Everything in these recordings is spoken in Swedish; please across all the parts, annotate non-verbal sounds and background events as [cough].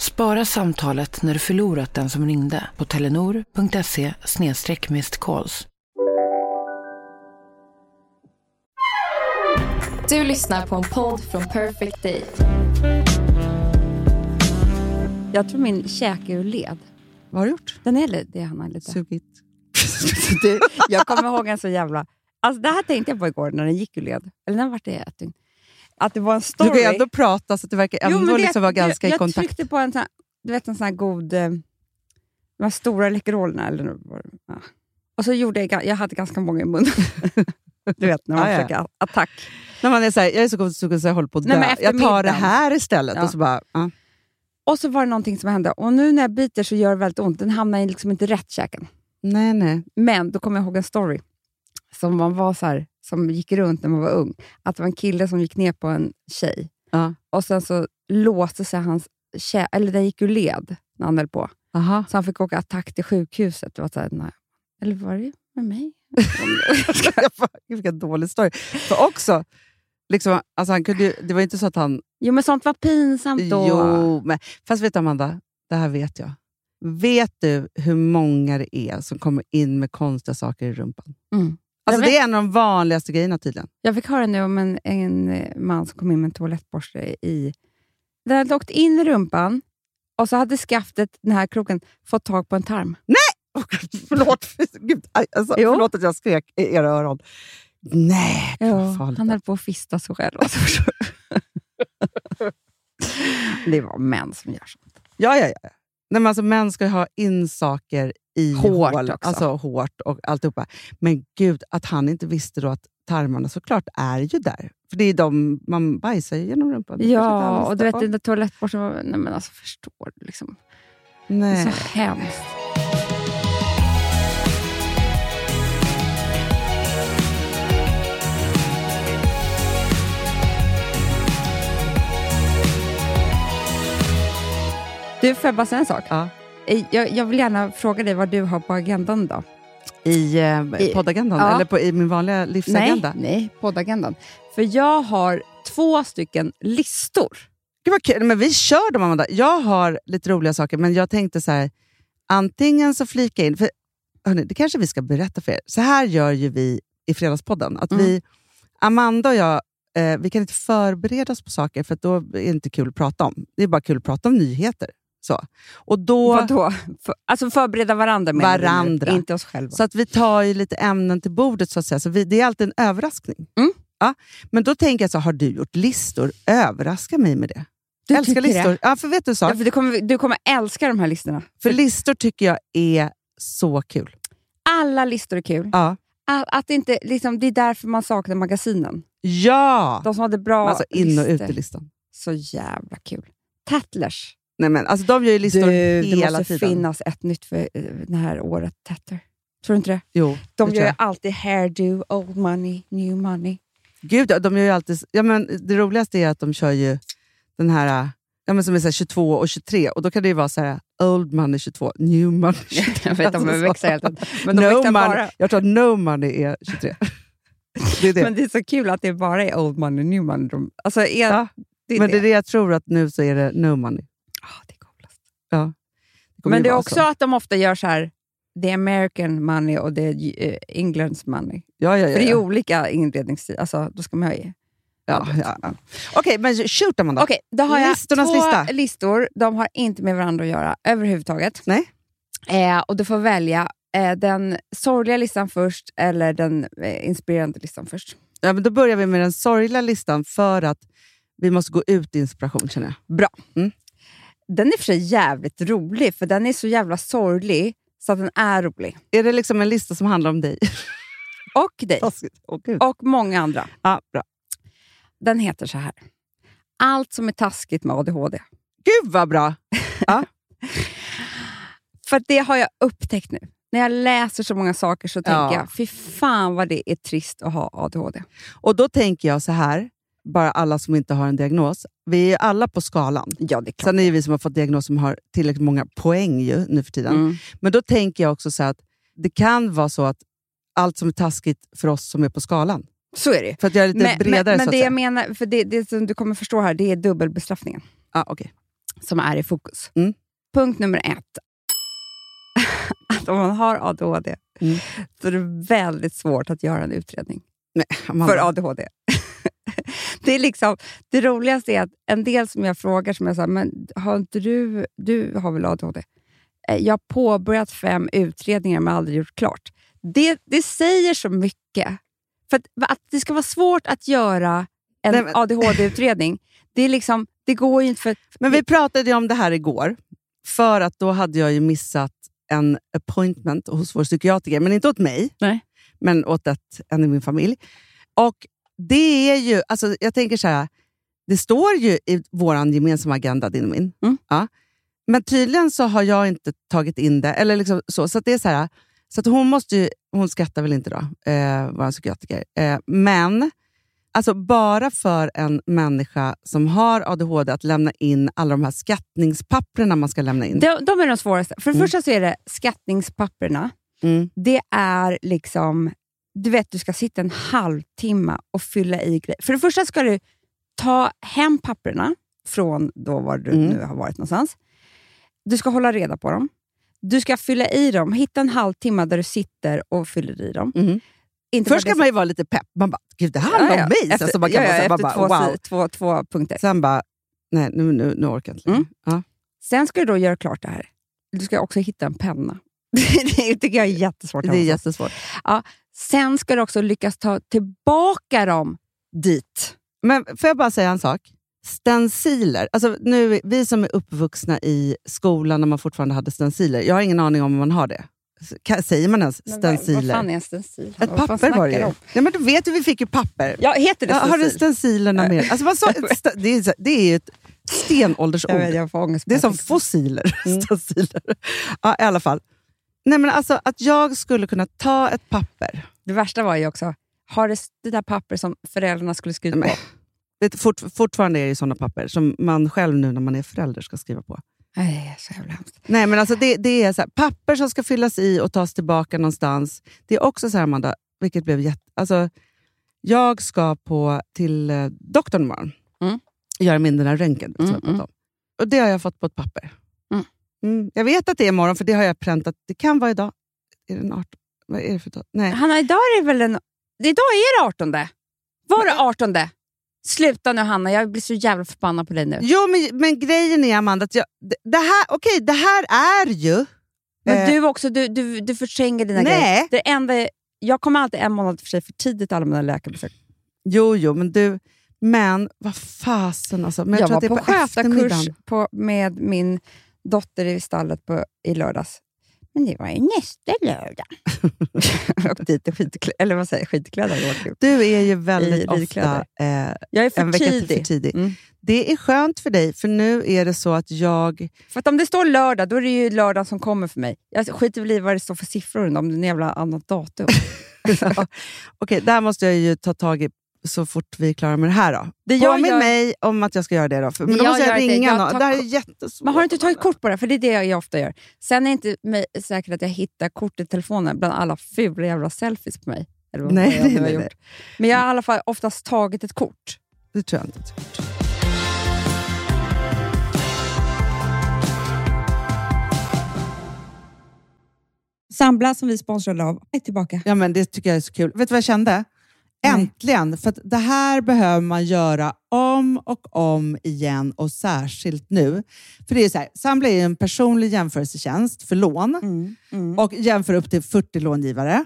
Spara samtalet när du förlorat den som ringde på telenor.se calls. Du lyssnar på en podd från Perfect Day. Jag tror min käke är ur led. Vad har du gjort? Den är det är Hanna lite. Sugit. [laughs] jag kommer ihåg en så jävla... Alltså det här tänkte jag på igår när den gick ur led. Eller när var det ett dygn? Att det var en story. Du kan ju ändå prata så att det verkar ändå Jo, men det- liksom vara ganska jag, i kontakt. Jag tryckte på en sån du vet, en sån här god... eh, De här stora Läkerolerna. Eller, ja. Och så gjorde jag... Jag hade ganska många i munnen. [laughs] du vet, när man Ja, ja. försöker attack. När man är så här, jag är så god så jag håller på att dö. jag tar det här istället. Ja. Och så bara, ja. Och så var det någonting som hände. Och nu när jag biter så gör det väldigt ont. Den hamnar liksom inte rätt käken. Nej, nej. Men då kommer jag ihåg en story som man var så här, som gick runt när man var ung. Att det var en kille som gick ner på en tjej Ja. och sen så låste sig hans kä- eller den gick ur led när han höll på. Aha. Så han fick åka attack till sjukhuset. Det var så här, nej. Eller var det med mig? [laughs] vilken dålig story. För också, liksom, alltså han kunde ju, det var inte så att han... jo, men sånt var pinsamt då. Jo, men, fast vet du Amanda, det här vet jag. Vet du hur många det är som kommer in med konstiga saker i rumpan? Mm. Alltså, det är en av de vanligaste grejerna tydligen. Jag fick höra nu om en, en eh, man som kom in med en toalettborste i... Den hade åkt in i rumpan och så hade skaftet, den här kroken, fått tag på en tarm. Oh, Gud, [laughs] förlåt, Gud, alltså, Jo. förlåt att jag skrek i era öron. Nej, farligt. han höll på att fista sig själv. Alltså, [laughs] det var män som gör sånt. Ja, ja, ja. Nej, men alltså, män ska ju ha in saker i Hårt hål, också. Alltså hårt och alltihopa. Men gud, att han inte visste då att tarmarna såklart är ju där. För det är de man bajsar ju genom rumpan. Ja, och du vet den där toalettborsten. Nej, men alltså förstår du? Liksom. Det är Nej. så hemskt. Du, får jag bara säga en sak? Ja. Eh, Jag, jag vill gärna fråga dig vad du har på agendan idag. I, eh, I- poddagendan, ja. eller på, i min vanliga livsagenda. Nej, nej, poddagendan. För jag har två stycken listor. Gud vad kul. Men vi kör dem, Amanda. Jag har lite roliga saker, men jag tänkte så här, antingen så flika in, för hörni, det kanske vi ska berätta för er. Så här gör ju vi i Fredagspodden. Att Mm. vi, Amanda och jag, eh, vi kan inte förbereda oss på saker, för då är det inte kul att prata om. Det är bara kul att prata om nyheter. Så. Och då, Vadå? För, alltså förbereda varandra menar Varandra. inte oss själva. så att vi tar ju lite ämnen till bordet, så att säga. Så vi, det är alltid en överraskning. Mm. Ja, men då tänker jag så, har du gjort listor? Överraska mig med det. Du Älskar listor. det? Ja, för vet du sak? Ja, för du, kommer, du kommer älska de här listorna. För listor tycker jag är så kul. Alla listor är kul. Ja. Att, att inte, liksom, det är därför man saknar magasinen. Ja! De som hade bra alltså in och listor. utelistan. Så jävla kul. Tattlers. Nej, men, alltså, de gör ju listor Du, hela det måste tiden. finnas ett nytt för eh, det här året. Tatter. Tror du inte det? Jo, De det gör ju alltid hairdo, old money, new money. Gud, de gör ju alltid... Ja, men, det roligaste är att de kör ju den här ja, men som är så här 22 och 23. Och Då kan det ju vara så här, old money 22, new money 23. [laughs] Jag vet, de Alltså, hela tiden. Men de no växlar money, bara. Jag tror att no money är 23. det är det. Men det är så kul att det bara är old money, new money. Alltså är, Ja, det men det. det är det jag tror att nu så är det no money. Ah, det är coolast. Ja. kommer Men det är också så. att de ofta gör så här, det är American money och det är eh, Englands money. Ja, ja, ja. För det är olika inredningsstil. Alltså, då ska man ju... ja, ja, ja. Okej, men shoot Amanda. Okej, då har jag Listornas två lista. listor. De har inte med varandra att göra överhuvudtaget. Nej. Eh, och du får välja eh, den sorgliga listan först eller den eh, inspirerande listan först. Ja, men då börjar vi med den sorgliga listan för att vi måste gå ut i inspiration känner jag. Bra. Mm. Den är för sig jävligt rolig, för den är så jävla sorglig så att den är rolig. Är det liksom en lista som handlar om dig? [laughs] Och dig. Gud. Och många andra. Ja, bra. Den heter så här. Allt som är taskigt med ADHD. Gud vad bra! [laughs] För att det har jag upptäckt nu. När jag läser så många saker så tänker Ja. jag, fy fan vad det är trist att ha ADHD. Och då tänker jag så här, bara alla som inte har en diagnos. Vi är alla på skalan. Ja, det är klart. Sen är det vi som har fått diagnos som har tillräckligt många poäng ju, nu för tiden. Mm. Men då tänker jag också så att det kan vara så att allt som är taskigt för oss som är på skalan. Så är det. För att göra det lite Men, bredare men, men så det jag menar, för det, det som du kommer förstå här, det är dubbelbestraffningen Ah, okej. som är i fokus. Mm. Punkt nummer ett. [laughs] att om man har ADHD Mm. så är det väldigt svårt att göra en utredning Amanda. för ADHD. [laughs] [laughs] det, är liksom, det roligaste är att en del som jag frågar, som jag sa, men har inte du, du har väl ADHD? Eh, Jag har påbörjat fem utredningar men aldrig gjort klart. Det, det säger så mycket. För att, att det ska vara svårt att göra en ADHD-utredning, [laughs] det, är liksom, det går ju inte för... Men vi pratade om det här igår, för att då hade jag ju missat en appointment hos vår psykiatriker, men inte åt mig, Nej. men åt ett, en i min familj. Och det är ju, alltså jag tänker så här, det står ju i vår gemensamma agenda, din och min. Mm. Ja. Men tydligen så har jag inte tagit in det. Eller liksom så så det är så här, så att hon måste ju, hon skrattar väl inte då, eh, vår psykiatriker. Eh, men alltså bara för en människa som har ADHD att lämna in alla de här skattningspapperna man ska lämna in. De, de är de svåraste. För det Mm. första så är det skattningspapperna. Mm. Det är liksom... Du vet, du ska sitta en halvtimme och fylla i grejer. För det första ska du ta hem papperna från då var du Mm. nu har varit någonstans. Du ska hålla reda på dem. Du ska fylla i dem. Hitta en halvtimme där du sitter och fyller i dem. Mhm. Inte Först ska man ju vara lite pepp. Man bara, gud det handlar Ja, ja. om mig. Efter, så man kan ja, ja, här, efter bara, två, wow. två, två punkter. Sen bara, nej nu, nu, nu orkar jag inte. Mm. Ja. Sen ska du då göra klart det här. Du ska också hitta en penna. [laughs] det tycker jag är jättesvårt. Det är jättesvårt. Sen ska du också lyckas ta tillbaka dem dit. Men får jag bara säga en sak? Stenciler. Alltså nu, vi som är uppvuxna i skolan när man fortfarande hade stenciler. Jag har ingen aning om om man har det. Säger man ens Men vad- stenciler? Vad fan är en stencil? Ett Vad papper var det ju. Ja, men du vet ju, vi fick ju papper. Ja, heter det Ja, har du stencil? stencilerna med? Alltså, vad sa, [laughs] det, är, det är ju ett stenåldersord. Jag vet, jag. Det är som fossiler. [laughs] Mm. stenciler. Ja, I alla fall. Nej, men alltså, att jag skulle kunna ta ett papper. Det värsta var ju också, har det, det där papper som föräldrarna skulle skriva Men- på? Vet, fort, fortfarande är det sådana papper som man själv nu när man är förälder ska skriva på. Nej, så jävla hemskt. Nej, men alltså det, det är så här, papper som ska fyllas i och tas tillbaka någonstans. Det är också så här, Amanda, vilket blev jätte... Alltså, jag ska på, till eh, doktorn imorgon. Mm. Göra min den här röntgen Mm, om. Och det har jag fått på ett papper. Mm. Jag vet att det är imorgon, för det har jag präntat. Det kan vara idag. Är det en 18? Vad är det för dag? Nej. Hanna, idag är det väl en... Idag är det 18. Var det 18? Sluta nu Hanna, jag blir så jävla förbannad på dig nu. Jo, men, men grejen är, Amanda, att jag, det, det, här, okej, det här är ju... Men eh, du också, du, du, du förtränger dina grejer. nej, Det enda, jag kommer alltid en månad för sig för tidigt alla mina läkarbesök. Jo, jo, men du... Men vad fasen alltså. Men jag, jag var på, på skötarkurs med min dotter i stallet på, i lördags. Men det var ju nästa lördag. [laughs] och dit i skitkläder, eller vad säger skitkläder. Kul. Du är ju väldigt ofta eh, Jag är för en vecka tidig. för tidig. Mm. Det är skönt för dig, för nu är det så att jag... För att om det står lördag, då är det ju lördag som kommer för mig. Jag skiter väl i vad det står för siffror, om det är en jävla annat datum. [laughs] Okej, där måste jag ju ta tag i så fort vi är klara med det här. Då. Det jag Påminn gör- mig om att jag ska göra det. Då. För, men då måste jag gör ringa någon. Det här är jättesvårt. Men har inte tagit kort på det? För det är det jag ofta gör. Sen är det inte säkert att jag hittar kort i telefonen bland alla fula jävla selfies på mig. Eller vad Nej, jag nej, har nej, gjort. Men jag har i alla fall oftast tagit ett kort. Det tror jag inte. Sambla som vi sponsrade av är tillbaka. Ja, men det tycker jag är så kul. Vet du vad jag kände? Äntligen! För det här behöver man göra om och om igen och särskilt nu. För det är så här, Sambla är en personlig jämförelsetjänst för lån Mm, och jämför upp till 40 långivare.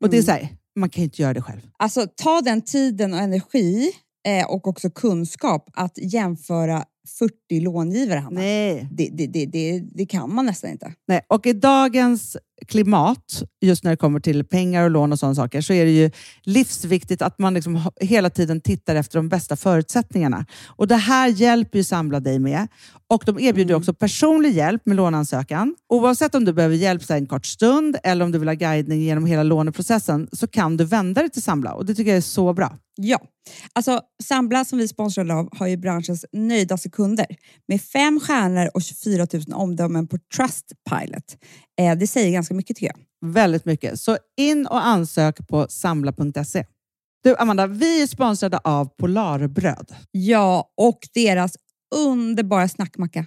Och det är så här, man kan ju inte göra det själv. Alltså ta den tiden och energi eh, och också kunskap att jämföra 40 långivare, Hanna. Nej. Det, det, det, det, det kan man nästan inte. Nej. Och i dagens klimat, just när det kommer till pengar och lån och sådana saker, så är det ju livsviktigt att man liksom hela tiden tittar efter de bästa förutsättningarna. Och Det här hjälper ju Samla dig med. Och De erbjuder också personlig hjälp med låneansökan. Oavsett om du behöver hjälp en kort stund eller om du vill ha guidning genom hela låneprocessen så kan du vända dig till Samla och det tycker jag är så bra. Ja, alltså Sambla som vi sponsrar av har ju branschens nöjdaste kunder med fem stjärnor och 24 000 omdömen på Trustpilot. Eh, det säger ganska mycket tycker jag. Väldigt mycket. Så in och ansök på samla.se. Du Amanda, vi är sponsrade av Polarbröd. Ja, och deras underbara snackmacka.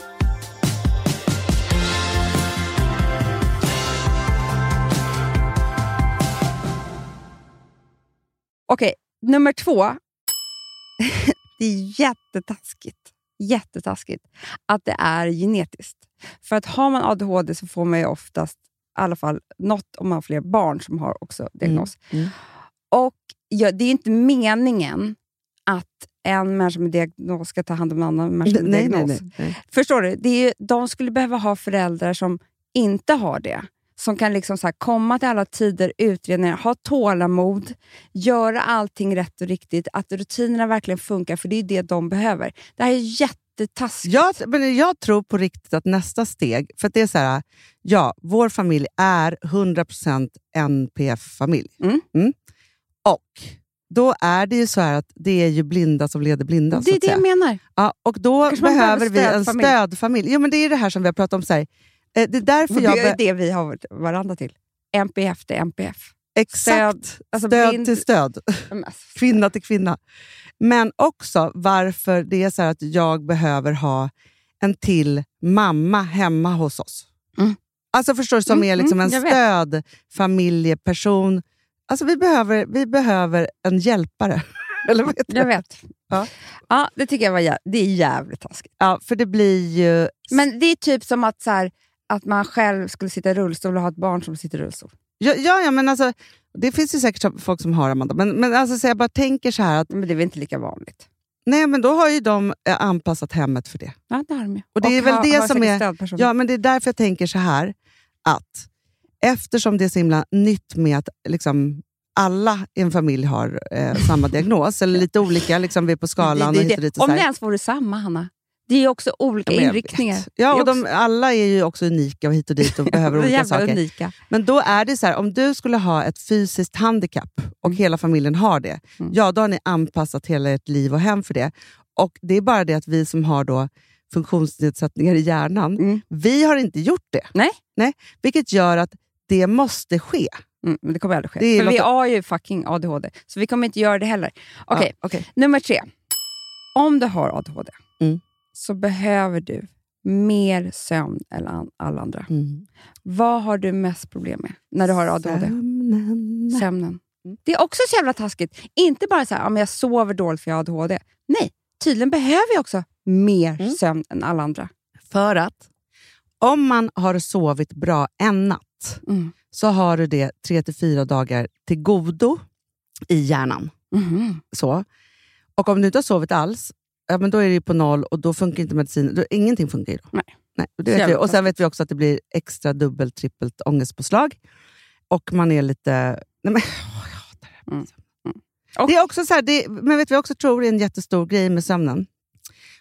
Okej, nummer två. [laughs] det är jättetaskigt. Jättetaskigt att det är genetiskt. För att har man ADHD så får man ju oftast, i alla fall något om man har fler barn som har också diagnos. Mm. Och ja, Det är inte meningen att en människa med diagnos ska ta hand om en annan människa med nej, diagnos. nej, nej. Förstår du? Det är ju, de skulle behöva ha föräldrar som inte har det. Som kan liksom så komma till alla tider, utredningar, ha tålamod, göra allting rätt och riktigt. Att rutinerna verkligen funkar, för det är det de behöver. Det här är jättetaskigt. Jag, men jag tror på riktigt att nästa steg, för att det är så här, ja, vår familj är 100% NPF-familj. Mm. Och då är det ju så här att det är ju blinda som leder blinda. det är det säga. jag menar. Ja, och då Kanske behöver vi en stödfamilj. stödfamilj. Jo, men det är det här som vi har pratat om. Så här. Eh, Det är därför Det jag... är be- det vi har varandra till. NPF till NPF. Exakt. Stöd, alltså stöd blind- till stöd. [laughs] Alltså, [laughs] Kvinna till kvinna. Men också varför det är så att jag behöver ha en till mamma hemma hos oss. Mm. Alltså förstår du, som Mm, är liksom mm, en vet. stödfamiljeperson. Alltså vi behöver, vi behöver en hjälpare. [laughs] Eller heter Jag det? vet. Ja. Ja, det tycker jag var jä- det är jävligt taskigt. Ja, för det blir ju... Men det är typ som att, så här, att man själv skulle sitta i rullstol och ha ett barn som sitter i rullstol. Ja, ja, ja men alltså, det finns ju säkert folk som har Amanda, men, men alltså, så jag bara tänker så här att Men det är väl inte lika vanligt? nej, men då har ju de eh, anpassat hemmet för det. Ja, det har de ju. Och det är väl ha- det som är-. Ja, men det är därför jag tänker så här att eftersom det är så himla nytt med att liksom, alla i en familj har eh, samma [laughs] diagnos, eller lite olika, liksom, vi är på skalan det, och det, hit och dit. Och Om det ens vore samma, Hanna. Det är också olika Ja, inriktningar. Ja, och de, alla är ju också unika och hit och dit och [laughs] behöver olika saker. unika. Men då är det så här, om du skulle ha ett fysiskt handikapp och hela familjen har det, Mm. ja då har ni anpassat hela ert liv och hem för det. Och Det är bara det att vi som har då funktionsnedsättningar i hjärnan, Mm. vi har inte gjort det. Nej. Nej. Vilket gör att det måste ske. Mm, men det kommer aldrig ske. Det För vi Lotta- har ju fucking ADHD, så vi kommer inte göra det heller. Okej, Ja, okej. nummer tre. Om du har ADHD Mm. Så behöver du mer sömn än alla andra. Mm. Vad har du mest problem med när du har ADHD? Sömnen. Sömnen. Det är också så jävla taskigt. Inte bara så här, om jag sover dåligt för jag har ADHD. Nej, tydligen behöver jag också mer Mm. sömn än alla andra. För att om man har sovit bra en natt Mm. så har du det tre till fyra dagar till godo i hjärnan. Mhm. Så. Och om du inte har sovit alls, ja, men då är det ju på noll och då funkar inte medicinen. Då, ingenting funkar ju då. Nej. Nej, och, det Så vet vi. och sen vet vi också att det blir extra dubbelt, trippelt ångestpåslag. Och man är lite... Nej, men, åh, jag hatar det. Mm. Och- Det är också så här, det, men vet jag också tror är en jättestor grej med sömnen?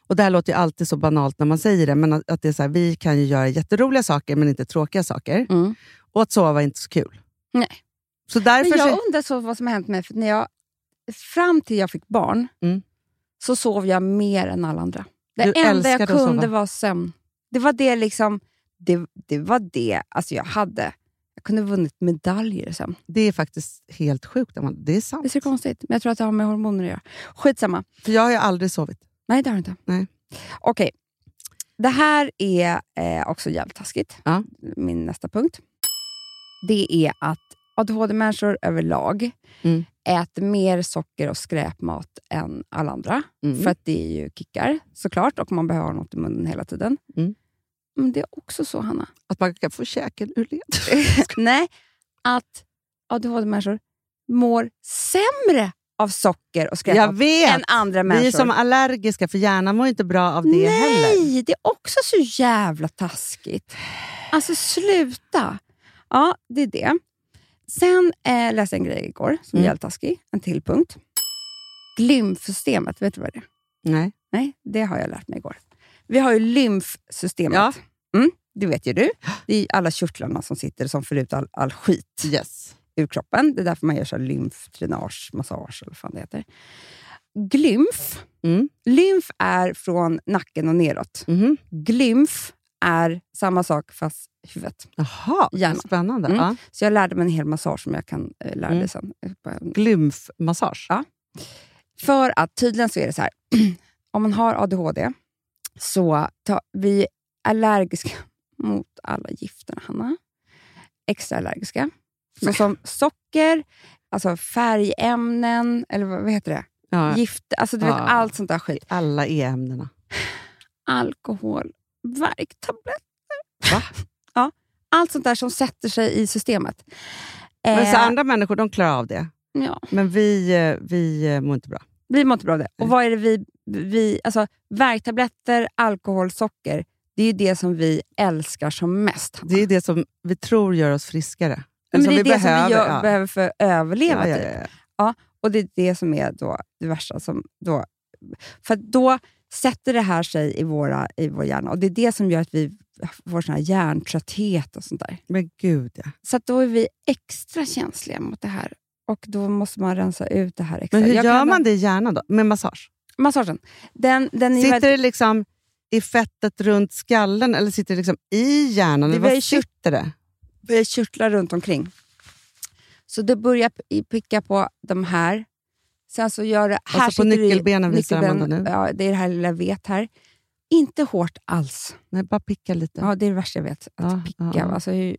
Och Det här låter ju alltid så banalt när man säger det, men att, att det är så här, vi kan ju göra jätteroliga saker men inte tråkiga saker. Mm. Och att sova är inte så kul. Nej. Så därför Men jag så, undrar så vad som har hänt mig. För när jag, fram till jag fick barn Mm. Så sov jag mer än alla andra. Det Du enda jag kunde var sömn. Det var det liksom... Det, det var det alltså jag hade. Jag kunde ha vunnit medaljer sömn. det är faktiskt helt sjukt. Det är sant. Det är konstigt, men jag tror att det har med hormoner att göra. Skitsamma. För jag har ju aldrig sovit. Nej, det har du inte. Nej. Okej. Det här är eh, också jävligt taskigt. Ja. Min nästa punkt. Det är att ADHD-människor överlag Mm. äter mer socker och skräpmat än alla andra. Mm. För att det är ju kickar såklart och man behöver ha något i munnen hela tiden. Mm. Men det är också så, Hanna. Att man kan få käken ur led. [laughs] Nej, att ADHD-människor mår sämre av socker och skräpmat än andra Vi människor. är som allergiska, för hjärnan mår inte bra av det Nej, heller. det är också så jävla taskigt. Alltså sluta. Ja, det är det. Sen eh, läste jag en grej igår som är Mm. jävligt taskig. En till punkt. Glymfsystemet, vet du vad det är? Nej. Nej, det har jag lärt mig igår. Vi har ju lymfsystemet. Ja. Mm, det vet ju du. Det är alla körtlarna som sitter som får ut all, all skit Yes. ur kroppen. Det är därför man gör så lymfdränage, massage eller vad fan det heter. Glymf. Mm. Lymf är från nacken och neråt. Mhm. Glymf är samma sak fast huvudet. Jaha, Hjärnan. spännande. Mm. Ja. Så jag lärde mig en hel massage som jag kan eh, lära dig Mm. sen. Eh, på en- Glymfmassage. Ja. För att tydligen så är det så här, [clears throat] om man har ADHD så ta, vi är allergiska [laughs] mot alla gifterna, Hanna. Extra allergiska. Så som socker, alltså färgämnen, eller vad, heter det? Ja. Gift, alltså du vet Ja. allt sånt där skit. Alla E-ämnena. Alkohol, värktabletter. Va? [laughs] Ja, allt sånt där som sätter sig i systemet. Men så Eh, andra människor de klarar av det. ja. Men vi, eh, vi eh, mår inte bra. Vi mår inte bra av det. Och vad är det vi... vi alltså, värktabletter, alkohol, socker. Det är ju det som vi älskar som mest. Hanna. Det är det som vi tror gör oss friskare. Men det är vi det som vi gör, ja. behöver för att överleva. Ja, ja, typ. ja, ja. Och det är det som är då det värsta. Som då, för då sätter det här sig i, våra, i vår hjärna. Och Det är det som gör att vi får sån här hjärntrötthet och sånt där. Men gud ja. Så då är vi extra känsliga mot det här. Och då måste man rensa ut det här extra. Men hur Jag gör man det i hjärnan då? Med massage? Massagen. Den, den Sitter väldigt- det liksom i fettet runt skallen eller sitter det liksom i hjärnan? Det Eller var sitter det? börjar körtla runt omkring. Så du börjar picka på de här. Sen så gör det... Här Alltså på sitter du i- nyckelbenen visar nyckelben- Amanda nu. Ja, det är det här lilla vet här. Inte hårt alls. Nej, bara picka lite. Ja, det är det värsta jag vet. Att Ja, picka. ja. Alltså, hur...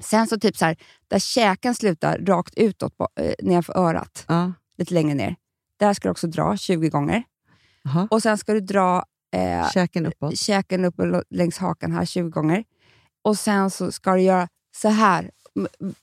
Sen så typ så här, där käken slutar rakt utåt på, eh, nedanför örat, Ja. lite längre ner. Där ska du också dra 20 gånger. Jaha. Och sen ska du dra eh, Käken uppåt. käken upp och längs hakan här 20 gånger. Och sen så ska du göra så här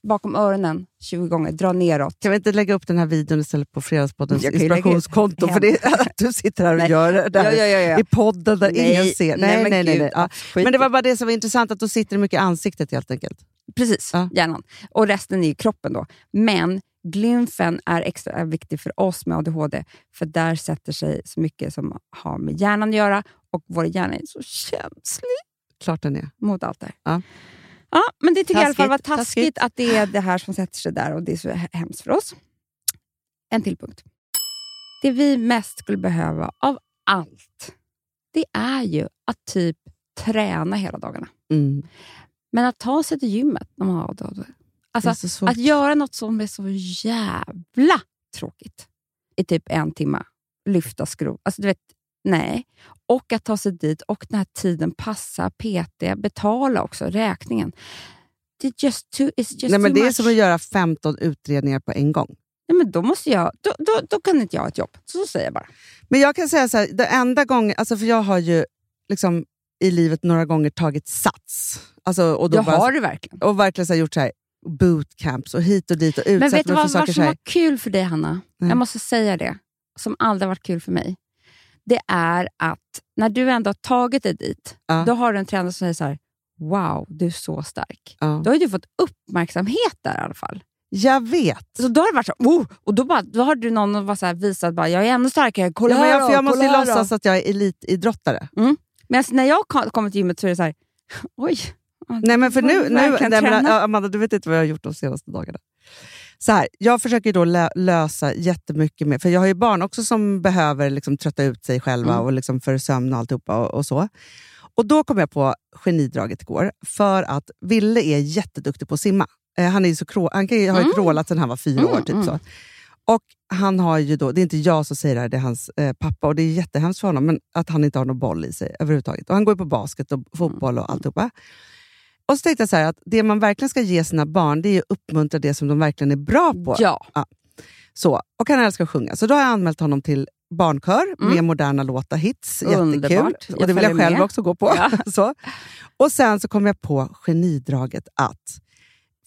bakom öronen 20 gånger. Dra neråt. Kan vi inte lägga upp den här videon istället på Fredagspoddens inspirationskonto? För det är att du sitter här och Nej. gör det där Ja, ja, ja, i podden där Nej, ingen ser. nej, Nej, men nej, nej. nej. Ja. Men det var bara det som var intressant, att då sitter det mycket i ansiktet helt enkelt. Precis, Ja. hjärnan. Och resten är ju kroppen då. Men glymfen är extra viktig för oss med ADHD, för där sätter sig så mycket som har med hjärnan att göra och vår hjärna är så känslig Klart den är. mot allt det här. Ja. Ja, men det tycker jag i alla fall var Taskigt, taskigt, taskigt. att det är det här som sätter sig där och det är så he- hemskt för oss. En till punkt. Det vi mest skulle behöva av allt, det är ju att typ träna hela dagarna. Mm. Men att ta sig till gymmet när man har ADHD. Alltså, att göra något som är så jävla tråkigt i typ en timme. Lyfta skrov. Alltså, du vet, nej. Och att ta sig dit och den här tiden passa, PT, betala också räkningen. Det är just too, it's just Nej, men det är much. som att göra 15 utredningar på en gång. Nej, men då, måste jag, då, då, då kan inte jag ha ett jobb. Så säger jag bara. Men jag kan säga så här, det enda gången, alltså för jag har ju liksom i livet några gånger tagit sats. Alltså, och då Jag bara, har det verkligen. Och verkligen så här, gjort så här, bootcamps och hit och dit och utsatt Men vet du mig för vad, saker. vad som var kul för dig, Hanna? Nej. Jag måste säga det, som aldrig varit kul för mig. Det är att när du ändå har tagit dig dit, Ja. då har du en tränare som säger så här, wow, du är så stark. Ja. Då har du fått uppmärksamhet där i alla fall. Jag vet. Så då har det varit så, oh, och då, bara, då har du någon som här visat bara, jag är ännu starkare, kolla Ja, men jag, då, för jag måste ju här då." låtsas att jag är elitidrottare. Men alltså, när jag kom- kommer till gymmet så är det så här, oj. Nej, men för nu, nu nej, men, Amanda, du vet inte vad jag har gjort de senaste dagarna. Så här, jag försöker då lö- lösa jättemycket med, för jag har ju barn också som behöver liksom trötta ut sig själva Mm. och liksom för sömn och alltihopa och, och så. Och då kom jag på genidraget igår, för att Ville är jätteduktig på att simma. Eh, han, är så krå- han kan har ju Mm. krålat sedan han var fyra Mm, år. Typ mm. så. Och han har ju då, det är inte jag som säger det här, det är hans eh, pappa och det är jättehemskt för honom men att han inte har någon boll i sig överhuvudtaget. Och han går ju på basket och fotboll och alltihopa. Och så tänkte jag så här att det man verkligen ska ge sina barn det är att uppmuntra det som de verkligen är bra på. Ja. Så, och han älskar att sjunga. Så då har jag anmält honom till barnkör Mm. med moderna låtar, hits. Underbart. Jättekul. Jag Och det vill jag själv med. också gå på. Ja. [laughs] så. Och sen så kom jag på genidraget att,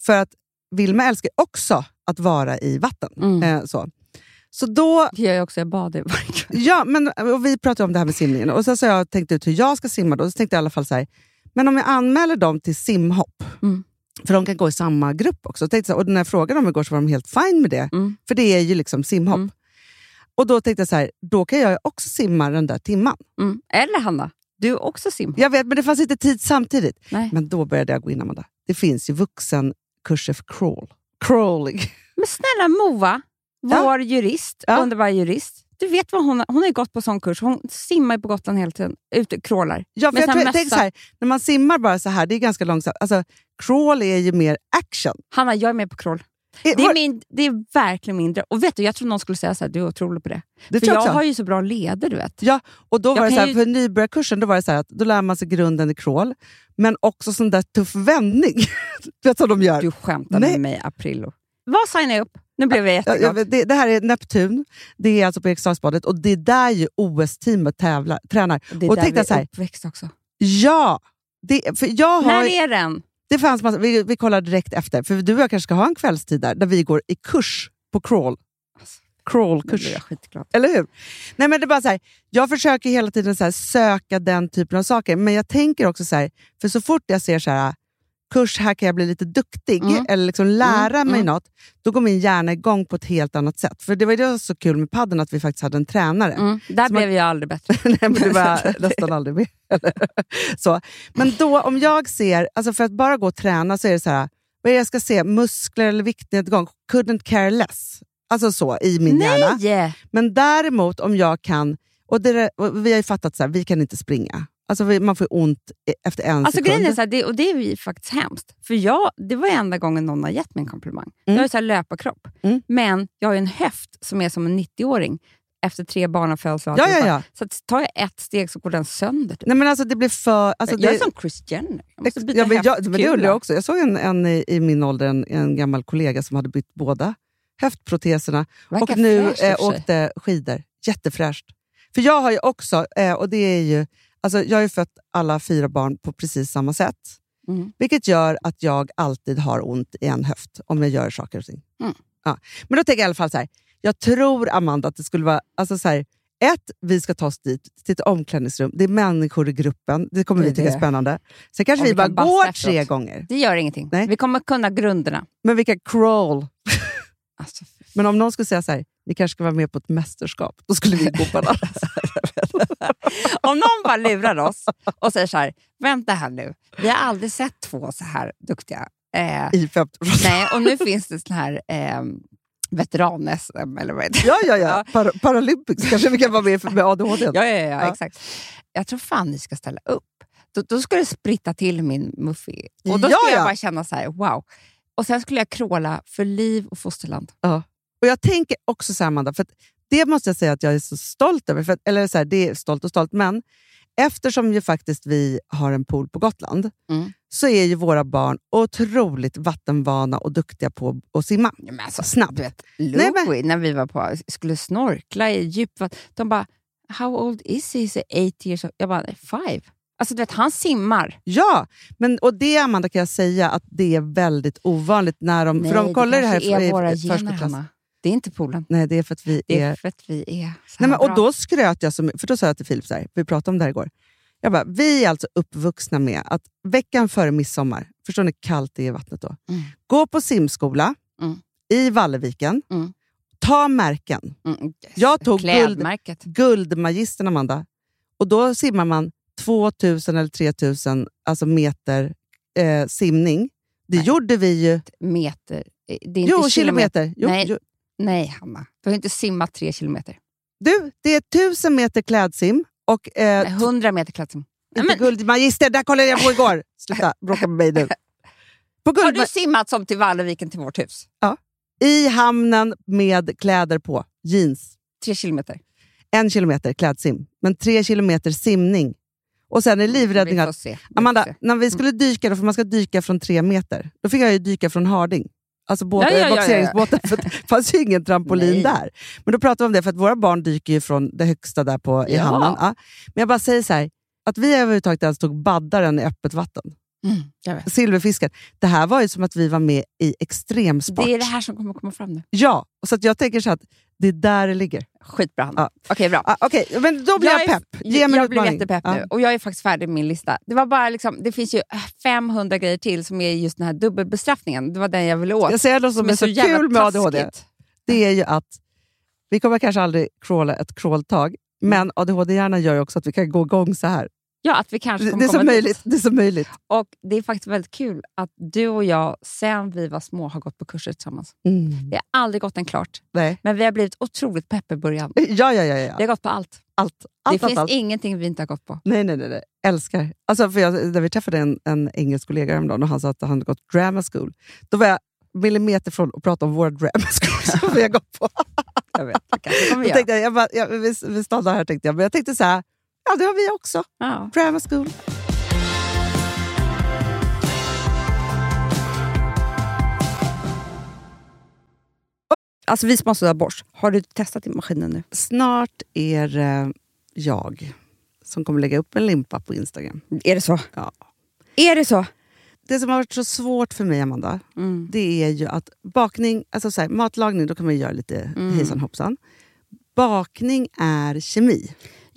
för att Vilma älskar också att vara i vatten. Mm. Eh, så. så då Det gör jag också, jag badar varje kväll. Ja, men, vi pratade om det här med simningen och sen så har jag tänkt ut hur jag ska simma. Då. Så tänkte jag i alla fall så här, men om jag anmäler dem till simhopp, Mm. för de kan gå i samma grupp också. Tänkte jag, så här, och när jag frågade dem igår så var de helt fine med det, Mm. för det är ju liksom simhopp. Mm. Och då tänkte jag så här, då kan jag också simma den där timman. Mm. Eller Hanna, du är också simmar. Jag vet, men det fanns inte tid samtidigt. Nej. Men då började jag gå in, Amanda. Det finns ju vuxenkurser för crawl. Crawling. Men snälla Moa, Ja. vår jurist, Ja. underbara jurist. Du vet vad hon hon har gått på sån kurs. Hon simmar på Gotland hela tiden, ute crawlar. Ja, för jag tror, här tänk så här, när man simmar bara så här, det är ganska långsamt. Alltså, crawl är ju mer action. Hanna, jag är med på crawl. Eh, Det är, min, det är verkligen min dröm. Och vet du, jag tror någon skulle säga så här, du är otrolig på det. det För jag också. har ju så bra leder, du vet. Ja, och då Jag var det så här, ju- för nybörjarkursen då var det så här att då lär man sig grunden i crawl, men också sån där tuff vändning. [laughs] du vet vad de gör? Du skämtar Nej. med mig, Aprillo. Vad signar jag upp? Nu blev jag Ja, jätteglad. vet, det, det här är Neptun, det är alltså på Eriksdalsbadet och det är där ju OS-teamet tävlar, tränar. Och det är och där tänkte vi så här, är uppväxt också. Ja! Det, för jag har, När är den? det fanns massa, vi, vi kollar direkt efter, för du och jag kanske ska ha en kvällstid där, där vi går i kurs på crawl. Nu Crawlkurs. Eller hur? Nej, men det är bara så här, jag försöker hela tiden så söka den typen av saker, men jag tänker också så här, för så fort jag ser så här, kurs, här kan jag bli lite duktig, Mm. eller liksom lära Mm, mig mm. något, då går min hjärna igång på ett helt annat sätt. För det var ju det som var så kul med padden att vi faktiskt hade en tränare. Mm. Där Så man- blev jag aldrig bättre. [laughs] Nej, men du var [laughs] nästan aldrig med. [laughs] så. Men då, om jag ser, alltså för att bara gå och träna så är det så här, vad är det jag ska se? Muskler eller viktnedgång? Couldn't care less. Alltså så, i min hjärna. Nej! Men däremot om jag kan, och, det, och vi har ju fattat så här, vi kan inte springa. Alltså man får ont e- efter en Alltså sekund. grejen är så här, det, och det är ju faktiskt hemskt. För jag, det var enda gången någon har gett mig en komplimang. Jag har så här löparkropp, Mm. men jag har ju en höft som är som en 90-åring efter tre barnafödslar. och Ja, ja, ja. Så tar jag ett steg så går den sönder. Typ. Nej, men alltså, det blir för... Alltså, jag är det, som Chris Jenner. Jag måste byta ja, men, jag, men det jag också. Jag såg en, en i, i min ålder, en, en gammal kollega som hade bytt båda höftproteserna och nu eh, åkte skidor. Jättefräscht. För jag har ju också, eh, och det är ju, alltså, jag har ju fött alla fyra barn på precis samma sätt. Mm. Vilket gör att jag alltid har ont i en höft om jag gör saker och ting. Mm. Ja. Men då tänker jag i alla fall så här. Jag tror, Amanda, att det skulle vara... Alltså så här, ett, vi ska ta oss dit till ett omklädningsrum. Det är människor i gruppen. Det kommer Det vi tycka är spännande. Sen kanske vi vi bara kan går tre gånger. Det gör ingenting. Nej. Vi kommer kunna grunderna. Men vi kan crawl. Alltså, Men om någon skulle säga så här, ni kanske ska vara med på ett mästerskap, då skulle vi gå det. [laughs] Om någon bara lurar oss och säger så här, vänta här nu, vi har aldrig sett två så här duktiga. Eh, I 50 nej, och nu finns det sån här eh, veteran-SM eller vad heter det? Ja, ja, ja. [laughs] Par Paralympics kanske vi kan vara med för- med ADHD. Ja, ja, ja, Ja. exakt. Jag tror fan ni ska ställa upp. Då, då skulle det spritta till min muffig. Och då Ja, skulle jag ja. bara känna så här, wow. Och sen skulle jag kråla för liv och fosterland. Och Jag tänker också så här, Amanda, för det måste jag säga att jag är så stolt över. För eller så här, det är stolt och stolt, men eftersom ju faktiskt vi har en pool på Gotland Mm. så är ju våra barn otroligt vattenvana och duktiga på att simma. Ja, men alltså, Snabbt. Vet, Nej, Louie, när vi var på, skulle snorkla i djupvatten, de bara “How old is he?” He said, “Eight years old”. Jag bara “Five”. Alltså du vet, han simmar. Ja, men, och det Amanda kan jag säga att det är väldigt ovanligt när de... Nej, för de kollar det, här kanske är i- våra gener. Det är inte poolen. Nej, det är för att vi Det är... är för att vi är Nej, men, och då skröt jag, som, för då sa jag till Filip, så här, vi pratade om det här igår. Jag bara, vi är alltså uppvuxna med att veckan före midsommar, förstår ni hur kallt det är i vattnet då? Mm. Gå på simskola Mm. i Valleviken, Mm. ta märken. Mm, yes. Jag tog guld. Guldmagistern Amanda, och då simmar man 2000 eller 3000 alltså meter eh, simning. Det Nej. gjorde vi ju. Meter. Det är inte Jo, kilometer. Jo, Nej. jo. Nej, Hanna. Du har inte simmat tre kilometer. Du, det är 1000 meter klädsim och eh, Nej, 100 meter klättring. Inte men- guldmagister, där kollade jag på igår. Sluta [laughs] bråka med mig nu. På Har du simmat som till Valleviken till vårt hus? I hamnen med kläder på, jeans. Tre kilometer. En kilometer klädsim, men tre kilometer simning. Och sen är livräddning Vi får att... se. Vi får Amanda, när vi skulle dyka, då, för man ska dyka från tre meter, då fick jag ju dyka från Harding. Alltså båt, Ja, ja, ja, boxeringsbåten, för det fanns ju ingen trampolin där. Men då pratade vi om det, för att våra barn dyker ju från det högsta där på, i hamnen. Men jag bara säger så här, att vi överhuvudtaget ens tog baddaren i öppet vatten. Mm, jag. Silverfisken. Det här var ju som att vi var med i extremsport. Det är det här som kommer komma fram nu. Ja, så att jag tänker så att det är där det ligger. Skitbra Hanna. Ja. Okej, bra. Ah, Okej, men då blir jag, är- pepp. Ge mig jag utmaning. jättepepp Ja. nu och jag är faktiskt färdig med min lista. Det, var bara liksom, det finns ju 500 grejer till som är just den här dubbelbestraffningen. Det var den jag ville åt. Jag säger något som är så, jävla kul med ADHD. taskigt. Det är ju att vi kommer kanske aldrig crawla ett crawltag, men ADHD-hjärnan gör ju också att vi kan gå igång så här. Ja, att vi kanske kommer det, är så komma dit. möjligt, det är så möjligt. Och det är faktiskt väldigt kul att du och jag, sen vi var små, har gått på kurser tillsammans. Mm. Vi har aldrig gått den klart, Nej. men vi har blivit otroligt pepp i början. Ja, ja, ja. ja, Vi har gått på allt. Allt, det allt, allt, finns allt. ingenting vi inte har gått på. Nej, nej, nej, nej. Älskar. Alltså, för jag, när vi träffade en, en engelsk kollega häromdagen och han sa att han hade gått drama school, då var jag millimeter från att prata om våra drama school som vi har gått på. [laughs] Jag vet, det kanske kommer Då göra. tänkte jag, jag bara, ja, vi, vi stannar här tänkte jag, men jag tänkte så här, ja det har vi också. Ja. Drama school. Alltså vi sponsrar av Bosch. Har du testat i maskinen nu? Snart är det jag som kommer lägga upp en limpa på Instagram. Är det så? Ja. Är det så? Det som har varit så svårt för mig, Amanda, Mm. det är ju att bakning, alltså så här, matlagning, då kan man ju göra lite Mm. hejsan hoppsan. Bakning är kemi.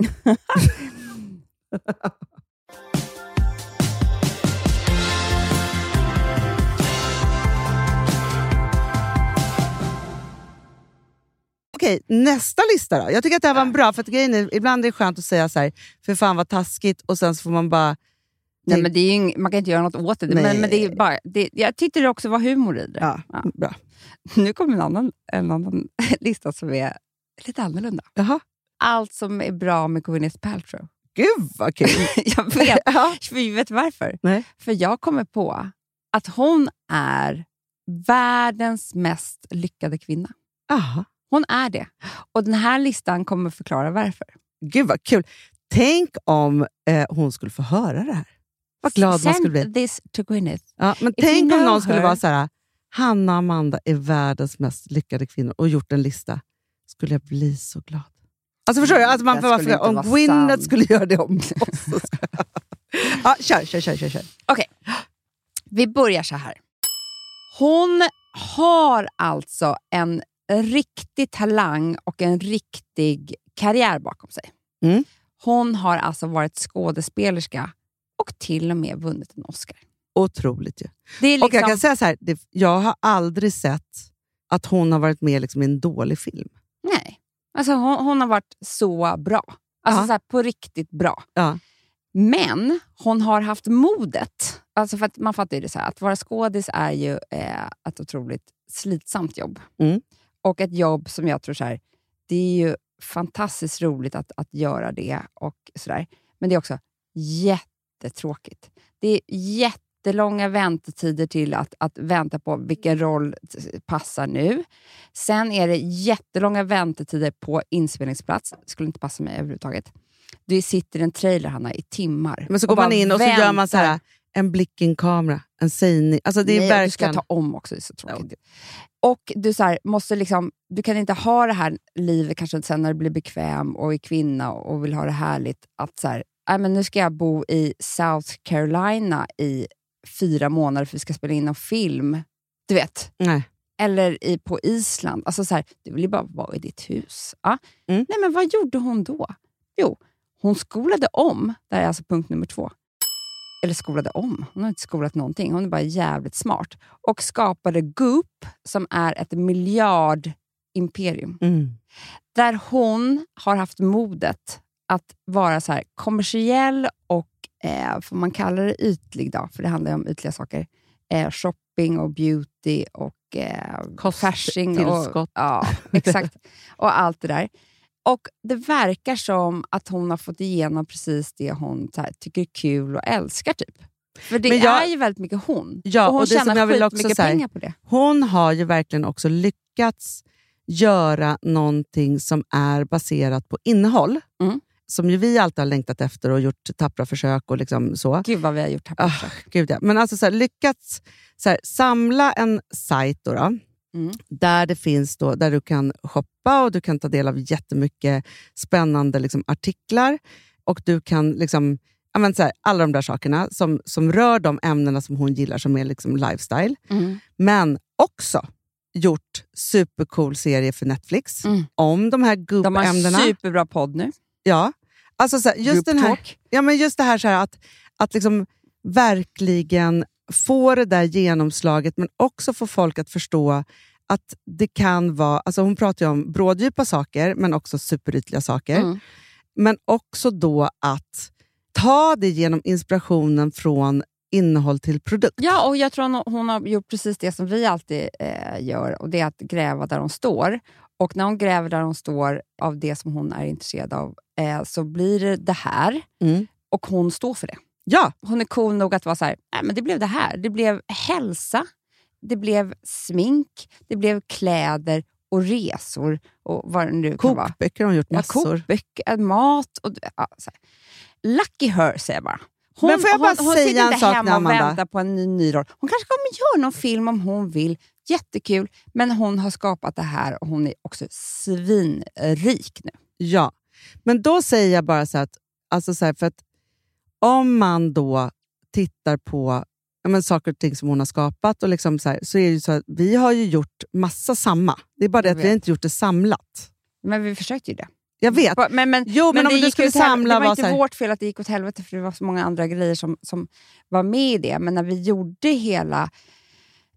[laughs] Okej, nästa lista då. Jag tycker att det här var en bra, för att grejen är, ibland är det skönt att säga så här, för fan vad taskigt, och sen så får man bara... Nej, men det är ju man kan inte göra något åt det, Nej. men, men det är bara, det, jag tyckte det också var humor i det. Ja, bra. Nu kommer en annan, en annan [laughs] lista som är lite annorlunda. Jaha. Allt som är bra med Gwyneth Paltrow. Gud vad kul! [laughs] jag vet. För vet varför? Nej. För jag kommer på att hon är världens mest lyckade kvinna. Aha. Hon är det. Och den här listan kommer förklara varför. Gud vad kul! Tänk om eh, hon skulle få höra det här. Vad glad man Send skulle bli. this to Gwyneth. Ja, men If tänk om någon skulle her- vara så här, Hanna Amanda är världens mest lyckade kvinnor och gjort en lista. Skulle jag bli så glad. Alltså förstår du? Alltså man Det får vara skulle för, inte om Gwyneth skulle göra det om oss. [laughs] ja, kör, kör, kör. kör, kör. Okej, vi börjar så här. Hon har alltså en riktig talang och en riktig karriär bakom sig. Mm. Hon har alltså varit skådespelerska och till och med vunnit en Oscar. Otroligt ju. Är Och jag liksom- kan säga så här, det, jag har aldrig sett att hon har varit med liksom, i en dålig film. Alltså hon, hon har varit så bra. Alltså Ja. så här, på riktigt bra. Ja. Men hon har haft modet. Alltså för att man fattar ju det så här, att vara skådis är ju eh, ett otroligt slitsamt jobb. Mm. Och ett jobb som jag tror så här, det är ju fantastiskt roligt att, att göra det. och så där. Men det är också jättetråkigt. Det är jättelånga väntetider till att, att vänta på vilken roll passar nu. Sen är det jättelånga väntetider på inspelningsplats. Skulle inte passa mig överhuvudtaget. Du sitter i en trailer, Hanna, i timmar. Men så går man in och så gör man så här, väntar. en blick i en kamera, en sägning. Alltså det är Nej, verkligen... Du ska ta om också, det är så tråkigt. Och du, så här, måste liksom, du kan inte ha det här livet kanske sen när du blir bekväm och är kvinna och vill ha det härligt. Att så här, "Nej, men nu ska jag bo i South Carolina i fyra månader för vi ska spela in en film. Du vet. Nej. Eller i, på Island. Alltså så här, du vill ju bara vara i ditt hus. Ja. Mm. Nej, men vad gjorde hon då? Jo, hon skolade om. Det här är alltså punkt nummer två eller skolade om. Hon har inte skolat någonting. Hon är bara jävligt smart. Och skapade Goop, som är ett miljardimperium. Mm. Där hon har haft modet att vara så kommersiell och, eh, får man kalla det ytlig då, för det handlar ju om ytliga saker. Eh, shopping och beauty och eh, fashing. Och, ja, [laughs] exakt. och allt det där. Och Det verkar som att hon har fått igenom precis det hon här, tycker är kul och älskar. typ. För det jag- är ju väldigt mycket hon. Ja, och hon och det tjänar skitmycket pengar på det. Hon har ju verkligen också lyckats göra någonting som är baserat på innehåll. Mm. Som ju vi alltid har längtat efter och gjort tappra försök och liksom så. Gud vad vi har gjort tappra Ah, Gud ja. Men alltså så här, lyckats så här, samla en sajt då, då Mm. där det finns då, där du kan shoppa och du kan ta del av jättemycket spännande liksom, artiklar. Och du kan liksom, men så här, alla de där sakerna som, som rör de ämnena som hon gillar, som är liksom lifestyle. Mm. Men också gjort supercool serie för Netflix om de här Mm. De har en superbra podd nu. Ja, alltså så här, just, den här, ja, men just det här, så här att, att liksom verkligen få det där genomslaget, men också få folk att förstå att det kan vara... Alltså hon pratar ju om bråddjupa saker, men också superytliga saker. Mm. men också då att ta det genom inspirationen från innehåll till produkt. Ja, och jag tror hon, hon har gjort precis det som vi alltid eh, gör och det är att gräva där hon står. Och när hon gräver där hon står av det som hon är intresserad av eh, så blir det det här Mm. och hon står för det. Ja, Hon är cool nog att vara så här, nej men det blev det här. Det blev hälsa, det blev smink, det blev kläder och resor och vad det nu kan vara. kokböcker har hon gjort Ja, massor. kokböcker, mat och... Ja. Lucky her, säger jag bara. Hon, Men får jag bara hon, hon säga sitter inte hemma och Amanda? väntar på en ny, ny roll. Hon kanske kommer göra någon film om hon vill. Jättekul. Men hon har skapat det här och hon är också svinrik nu. Ja, men då säger jag bara så att, alltså så här, för att om man då tittar på men saker och ting som hon har skapat, och liksom så, här, så är det ju så att vi har ju gjort massa samma. Det är bara det att vi har inte gjort det samlat. Men vi försökte ju det. Jag vet. Men, men, Jo, men om det du skulle samla Det var var inte här- vårt fel att det gick åt helvete för det var så många andra grejer som, som var med i det. Men när vi gjorde hela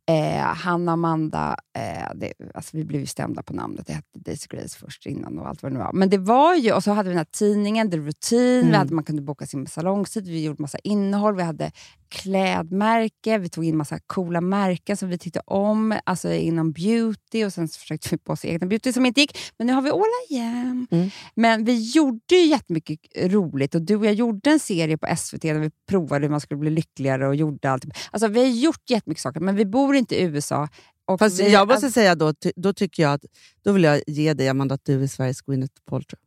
eh, Hanna och Amanda, eh, det, alltså vi blev ju stämda på namnet. Det hette Daisy Grace först innan och allt vad det nu var. Men det var ju, och så hade vi den här tidningen, The Routine, vi Mm. hade, man kunde boka sin salongstid, vi gjorde massa innehåll, vi hade klädmärke, vi tog in massa coola märken som vi tyckte om, alltså inom beauty och sen försökte vi på oss egna beauty som inte gick. Men nu har vi Åla igen. Mm. Men vi gjorde ju jättemycket roligt och du och jag gjorde en serie på SVT där vi provade hur man skulle bli lyckligare och gjorde allt. Alltså vi har gjort jättemycket saker, men vi bor inte i USA. Och Fast vi, jag måste säga då, då tycker jag att då vill jag ge dig Amanda att du är Sveriges Gwyneth Paltrow.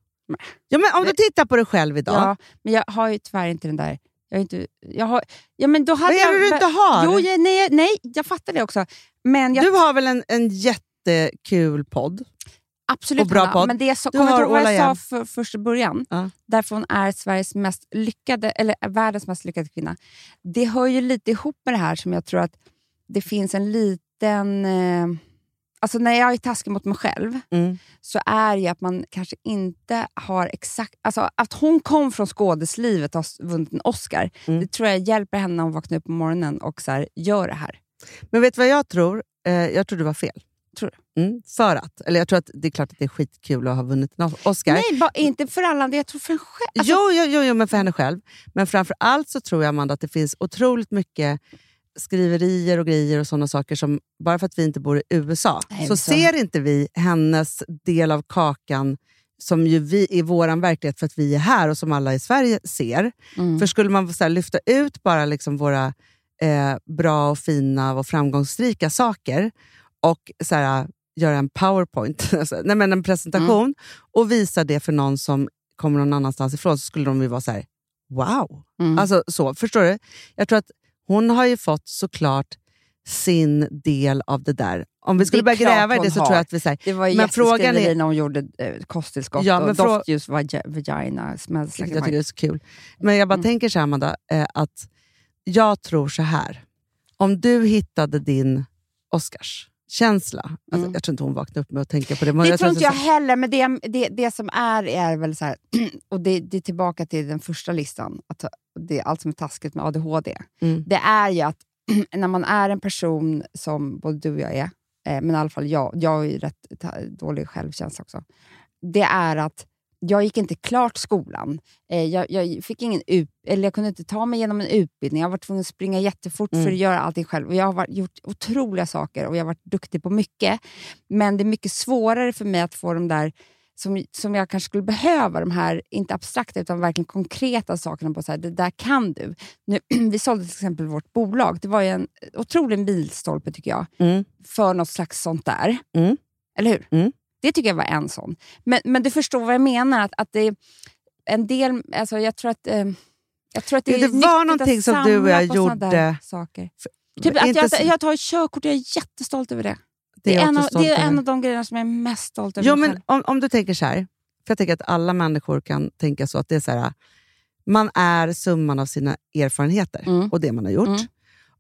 Ja, men om du tittar på dig själv idag. Ja, men jag har ju tyvärr inte den där... Jag inte, jag har, ja, men då hade Vad är det jag, du inte har? Jo, jag, nej, nej, jag fattar det också. Men jag, Du har väl en, en jättekul podd? absolut, och bra Hanna, podd. Men det är så, Du kommer du vad jag sa för, först i början? Ja. Därför hon är Sveriges mest lyckade, eller världens mest lyckade kvinna. Det hör ju lite ihop med det här som jag tror att det finns en liten... Eh, alltså när jag är taskig mot mig själv Mm. så är det att man kanske inte har exakt... Alltså att hon kom från skådeslivet och har vunnit en Oscar, Mm. det tror jag hjälper henne när hon vaknar upp på morgonen och så här, gör det här. Men vet du vad jag tror? Eh, jag tror du var fel. Tror Mm, för att, eller jag tror att det är klart att det är skitkul att ha vunnit en Oscar. Nej, bara, inte för alla andra, jag tror för en själv. Alltså, jo, jo, jo, jo, men för henne själv. Men framför allt så tror jag Amanda att det finns otroligt mycket skriverier och grejer och sådana saker som, bara för att vi inte bor i USA, Nej, så så- ser inte vi hennes del av kakan som ju vi i vår verklighet för att vi är här och som alla i Sverige ser. Mm. För skulle man så lyfta ut bara liksom våra eh, bra och fina och framgångsrika saker och så här, göra en powerpoint, [laughs] alltså, nej, men en presentation Mm. och visa det för någon som kommer någon annanstans ifrån så skulle de ju vara så här: wow. Mm. Alltså, så, förstår du? Jag tror att hon har ju fått såklart sin del av det där. Om vi skulle börja gräva i det så har. tror jag att vi säger Det var Men frågan är- när hon gjorde eh, kosttillskott Ja, och doftljus vagi- vagina smells jag like tycker det är så kul. Men jag bara Mm. tänker så här, Amanda, eh, att jag tror så här. Om du hittade din Oscarskänsla, alltså, Mm. jag tror inte hon vaknade upp med att tänka på det. men Det tror att inte jag så- heller, men det, det, det som är är väl så här, [clears throat] och det, det är tillbaka till den första listan, att det, allt som är taskigt med ADHD. Mm. Det är ju att [clears throat] när man är en person som både du och jag är, eh, men i alla fall jag, jag har ju rätt dålig självkänsla också, det är att jag gick inte klart skolan. Eh, jag, jag, fick ingen ut, eller jag kunde inte ta mig igenom en utbildning. Jag var tvungen att springa jättefort Mm. för att göra allting själv. Och jag har varit, gjort otroliga saker och jag har varit duktig på mycket. Men det är mycket svårare för mig att få de där som, som jag kanske skulle behöva, de här, inte abstrakta utan verkligen konkreta sakerna på så här, det där kan du. Nu, [clears throat] vi sålde till exempel vårt bolag. Det var en otrolig milstolpe tycker jag, Mm. för något slags sånt där. Mm. Eller hur? Mm. Det tycker jag var en sån. Men, men du förstår vad jag menar, att, att det en del, alltså jag tror att, eh, jag tror att det, Det var någonting som du och jag gjorde- saker. Typ att jag, jag tar ett körkort, jag är jättestolt över det. Det Det är en, av, det är en av de grejerna som jag är mest stolt över Jo, men om, om du tänker så här, för jag tänker att alla människor kan tänka så att det är så här, man är summan av sina erfarenheter Mm. och det man har gjort. Mm.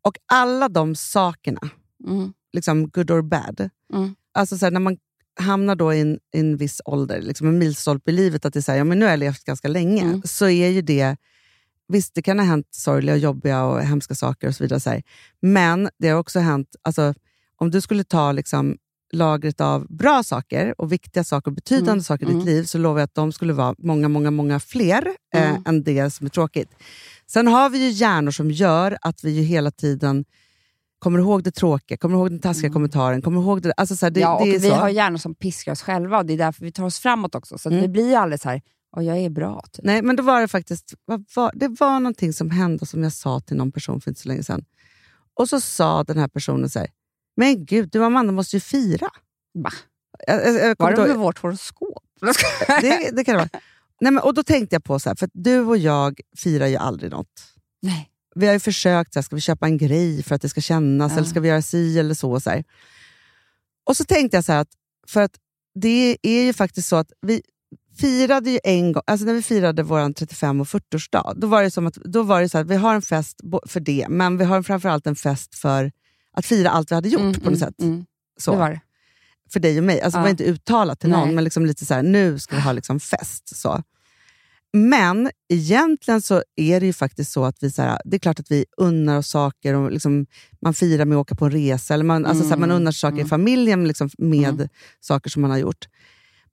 Och alla de sakerna, Mm. liksom good or bad, Mm. alltså så här, när man hamnar då i en, i en viss ålder, liksom en milstolpe i livet, att det är så här, ja, men nu har jag levt ganska länge, Mm. så är ju det Visst, det kan ha hänt sorgliga, och jobbiga och hemska saker och så vidare. Så här. Men det har också hänt, alltså, om du skulle ta liksom lagret av bra saker och viktiga saker och betydande Mm, saker i ditt mm. liv så lovar jag att de skulle vara många, många, många fler eh, Mm. än det som är tråkigt. Sen har vi ju hjärnor som gör att vi ju hela tiden kommer ihåg det tråkiga, kommer ihåg den taskiga kommentaren, kommer ihåg det... Alltså så här, det, Mm. ja, och det är vi så. har hjärnor som piskar oss själva och det är därför vi tar oss framåt också. Så att Mm. vi blir ju aldrig så här, "Åh, jag är bra. Typ. Nej, men då var det faktiskt vad var, det var någonting som hände som jag sa till någon person för inte så länge sedan. Och så sa den här personen så här, men gud, du och Amanda måste ju fira. Va? Jag, jag, jag Var det med vårt horoskop? [laughs] det, det kan det vara. Nej, men, och då tänkte jag på, så här, för du och jag firar ju aldrig något. Nej. Vi har ju försökt, så här, ska vi köpa en grej för att det ska kännas, Ja. eller ska vi göra si eller så. så här. Och så tänkte jag så här, att, för att det är ju faktiskt så att vi firade ju en gång, alltså när vi firade vår 35 och 40-årsdag, då var det som att, då var det så att vi har en fest för det, men vi har framförallt en fest för att fira allt vi hade gjort Mm, på något mm, sätt. mm. Så. Det var det. För dig och mig. Alltså, Det var Ja. inte uttalat till någon, Nej. men liksom lite så här, nu ska vi ha liksom fest. Så. Men egentligen så är det ju faktiskt så att vi, så här, det är klart att vi unnar oss saker. Och liksom, man firar med att åka på en resa, eller man, alltså, så här, man Mm, unnar sig saker mm. i familjen liksom, med saker som man har gjort.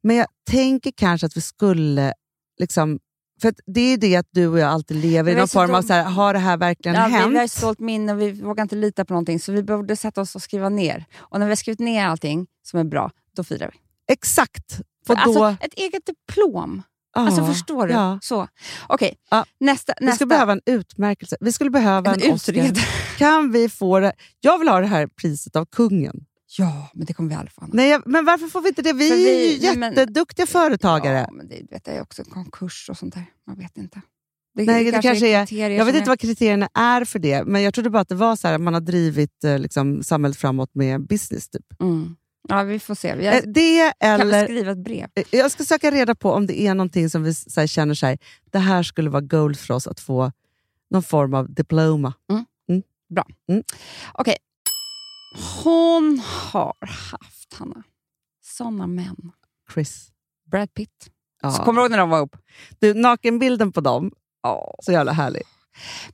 Men jag tänker kanske att vi skulle... Liksom, för det är det att du och jag alltid lever i vi någon form av, så här, har det här verkligen Ja, vi, hänt? vi har ett stolt minne och vi vågar inte lita på någonting, så vi borde sätta oss och skriva ner. Och när vi har skrivit ner allting som är bra, då firar vi. Exakt! För alltså, då, ett eget diplom. Ja, alltså förstår du? ja. Så. Okej, Ja. nästa. Vi nästa. skulle behöva en utmärkelse. Vi skulle behöva En en, utredare. Kan vi få det? Jag vill ha det här priset av kungen. Ja, men det kommer vi aldrig få. Anna. Nej, jag- men varför får vi inte det? Vi, För är vi- ju nej, men- jätteduktiga företagare. Ja, men det vet jag är också konkurs och sånt där. Man vet inte. Det, Nej, det kanske är, kriterier jag vet inte vad kriterierna är för det, men jag trodde bara att det var så här att man har drivit eh, liksom, samhället framåt med business. Typ. Mm. Ja, vi får se. Vi Eh, Det kan väl eller, skriva ett brev. eh, jag ska söka reda på om det är någonting som vi så här, känner så här, det här skulle vara gold för oss att få någon form av diploma. Bra. Mm. Okej. Hon har haft, Hanna, såna män. Chris. Brad Pitt. Ja. Så kommer du ihåg när de var ihop? Du, nakenbilden på dem, Ja. så jävla härlig.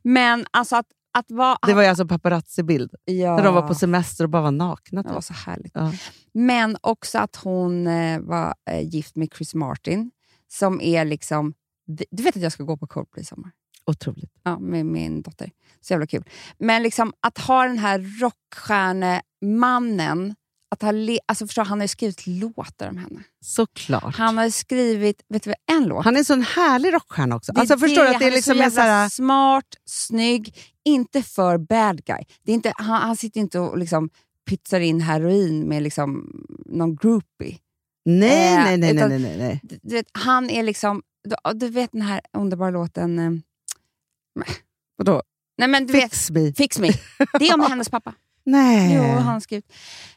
Men alltså att, att vara... Det var ju alltså paparazzi-bild. ja, När de var på semester och bara var nakna. Det var Typ. så härligt. Ja. Men också att hon eh, var eh, gift med Chris Martin, som är liksom... Du vet att jag ska gå på Coldplay i sommar? Otroligt. Ja, med min dotter. Så jävla kul. Men liksom att ha den här rockstjärnemannen, att ha le- alltså förstå, han har ju skrivit låtar om henne. Såklart. Han har skrivit vet du, en låt. Han är en sån härlig rockstjärna också. Det är Alltså, förstår du att det är liksom en så jävla smart, snygg, inte för bad guy. Det är inte, han, han sitter inte och liksom pytsar in heroin med liksom någon groupie. nej, Eh, nej, nej, nej, utan- nej, nej, nej. Du, du vet, han är liksom... Du, du vet den här underbara låten... Vadå? nej men du vet, Fix me. Fix me. Det är om [laughs] hennes pappa. Nej. Jo, han har skrivit...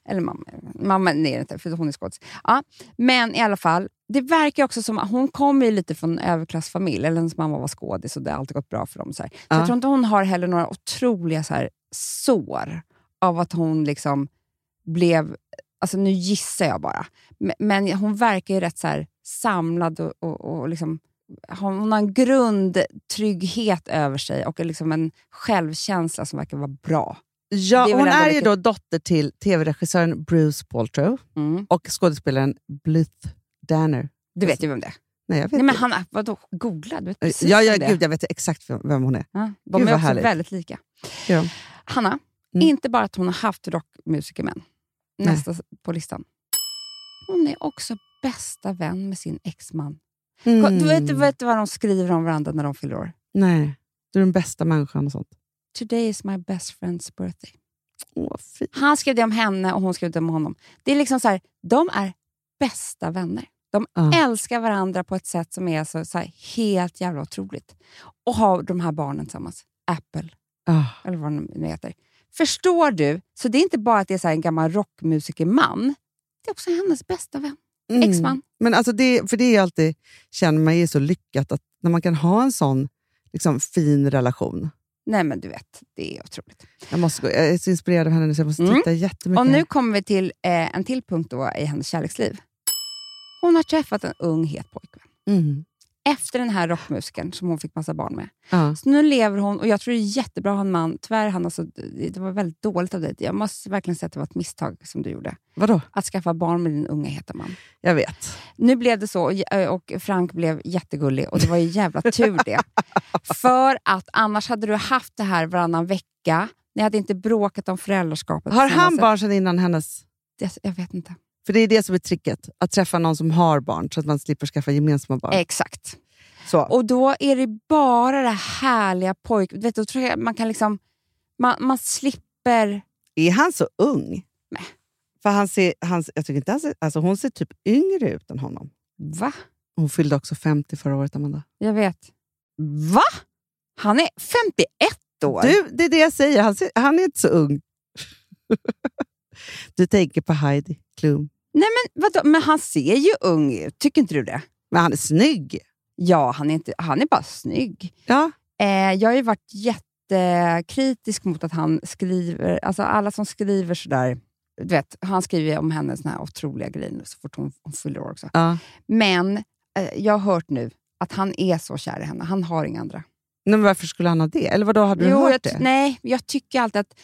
Eller mamma. Mamma nej, det är inte, för hon är skådis. Ja, men i alla fall, det verkar också som att hon kommer lite från en överklassfamilj. Eller hennes mamma var skådis och det har alltid gått bra för dem. Så, här. så Ja. jag tror inte hon har heller några otroliga så här, sår av att hon liksom blev... Alltså nu gissar jag bara. Men, men hon verkar ju rätt så här, samlad och, och, och liksom, hon har en grundtrygghet över sig och liksom en självkänsla som verkar vara bra. Ja, är hon är ju då dotter till tv-regissören Bruce Paltrow Mm. och skådespelaren Blythe Danner. Du vet ju vem det är. Nej, jag vet Nej, men han, vadå, googla, du vet precis ja, ja, gud, jag vet exakt vem vem hon är. Ja, de Gud, är också härligt. väldigt lika. De. Hanna, Mm. inte bara att hon har haft rockmusikermän, Nej. nästa på listan. Hon är också bästa vän med sin exman. Mm. Du vet, du vet vad de skriver om varandra när de fyller år? Nej, du är den bästa människan och sånt. Today is my best friend's birthday. Åh. Han skrev det om henne och hon skrev det om honom. Det är liksom så här, de är bästa vänner. De Ja. älskar varandra på ett sätt som är så, så här, helt jävla otroligt. Och har de här barnen tillsammans. Apple, Ah. eller vad de nu heter. Förstår du? Så det är inte bara att det är så en gammal rockmusikerman. Det är också hennes bästa vän. Mm. Exman. Men alltså det, för det är ju alltid, känner man ju så lyckat att när man kan ha en sån liksom, fin relation. Nej men du vet, det är otroligt. Jag, måste, gå- jag är så inspirerad av henne nu så jag måste Mm. titta jättemycket. Och nu kommer vi till eh, en till punkt då i hennes kärleksliv. Hon har träffat en ung het pojkvän. mm. Efter den här rockmusikern som hon fick massa barn med. Ja. Så nu lever hon, och jag tror det är jättebra att ha en man. Tyvärr, han alltså, det var väldigt dåligt av dig. Jag måste verkligen säga att det var ett misstag som du gjorde. Vadå? Att skaffa barn med din unga heta man. Jag vet. Nu blev det så och- Frank blev jättegullig och det var ju jävla tur det. [laughs] För att annars hade du haft det här varannan vecka. Ni hade inte bråkat om föräldraskapet. Har han barn sedan innan hennes? Det- Jag vet inte. För det är det som är tricket. Att träffa någon som har barn, så att man slipper skaffa gemensamma barn. Exakt. Så. Och då är det bara det härliga pojk... Du vet, då tror jag man kan liksom... Man, man slipper... Är han så ung? Nej. För han ser, han, jag tycker inte han ser, alltså hon ser typ yngre ut än honom. Va? Hon fyllde också 50 förra året, Amanda. Jag vet. Va? Han är 51 år? Du, det är det jag säger. Han, ser, han är inte så ung. [laughs] du tänker på Heidi Klum. Nej, men, vadå? men han ser ju ung ut. Tycker inte du det? Men han är snygg. Ja, han är, inte, han är bara snygg. Ja. Eh, jag har ju varit jättekritisk mot att han skriver... Alltså alla som skriver sådär... Du vet, han skriver om henne såna här otroliga grejer så fort hon, hon fyller år också. Ja. Men eh, jag har hört nu att han är så kär i henne. Han har inga andra. Men varför skulle han ha det? Eller vadå, hade du Jo, hört jag, det? Nej, jag tycker alltid att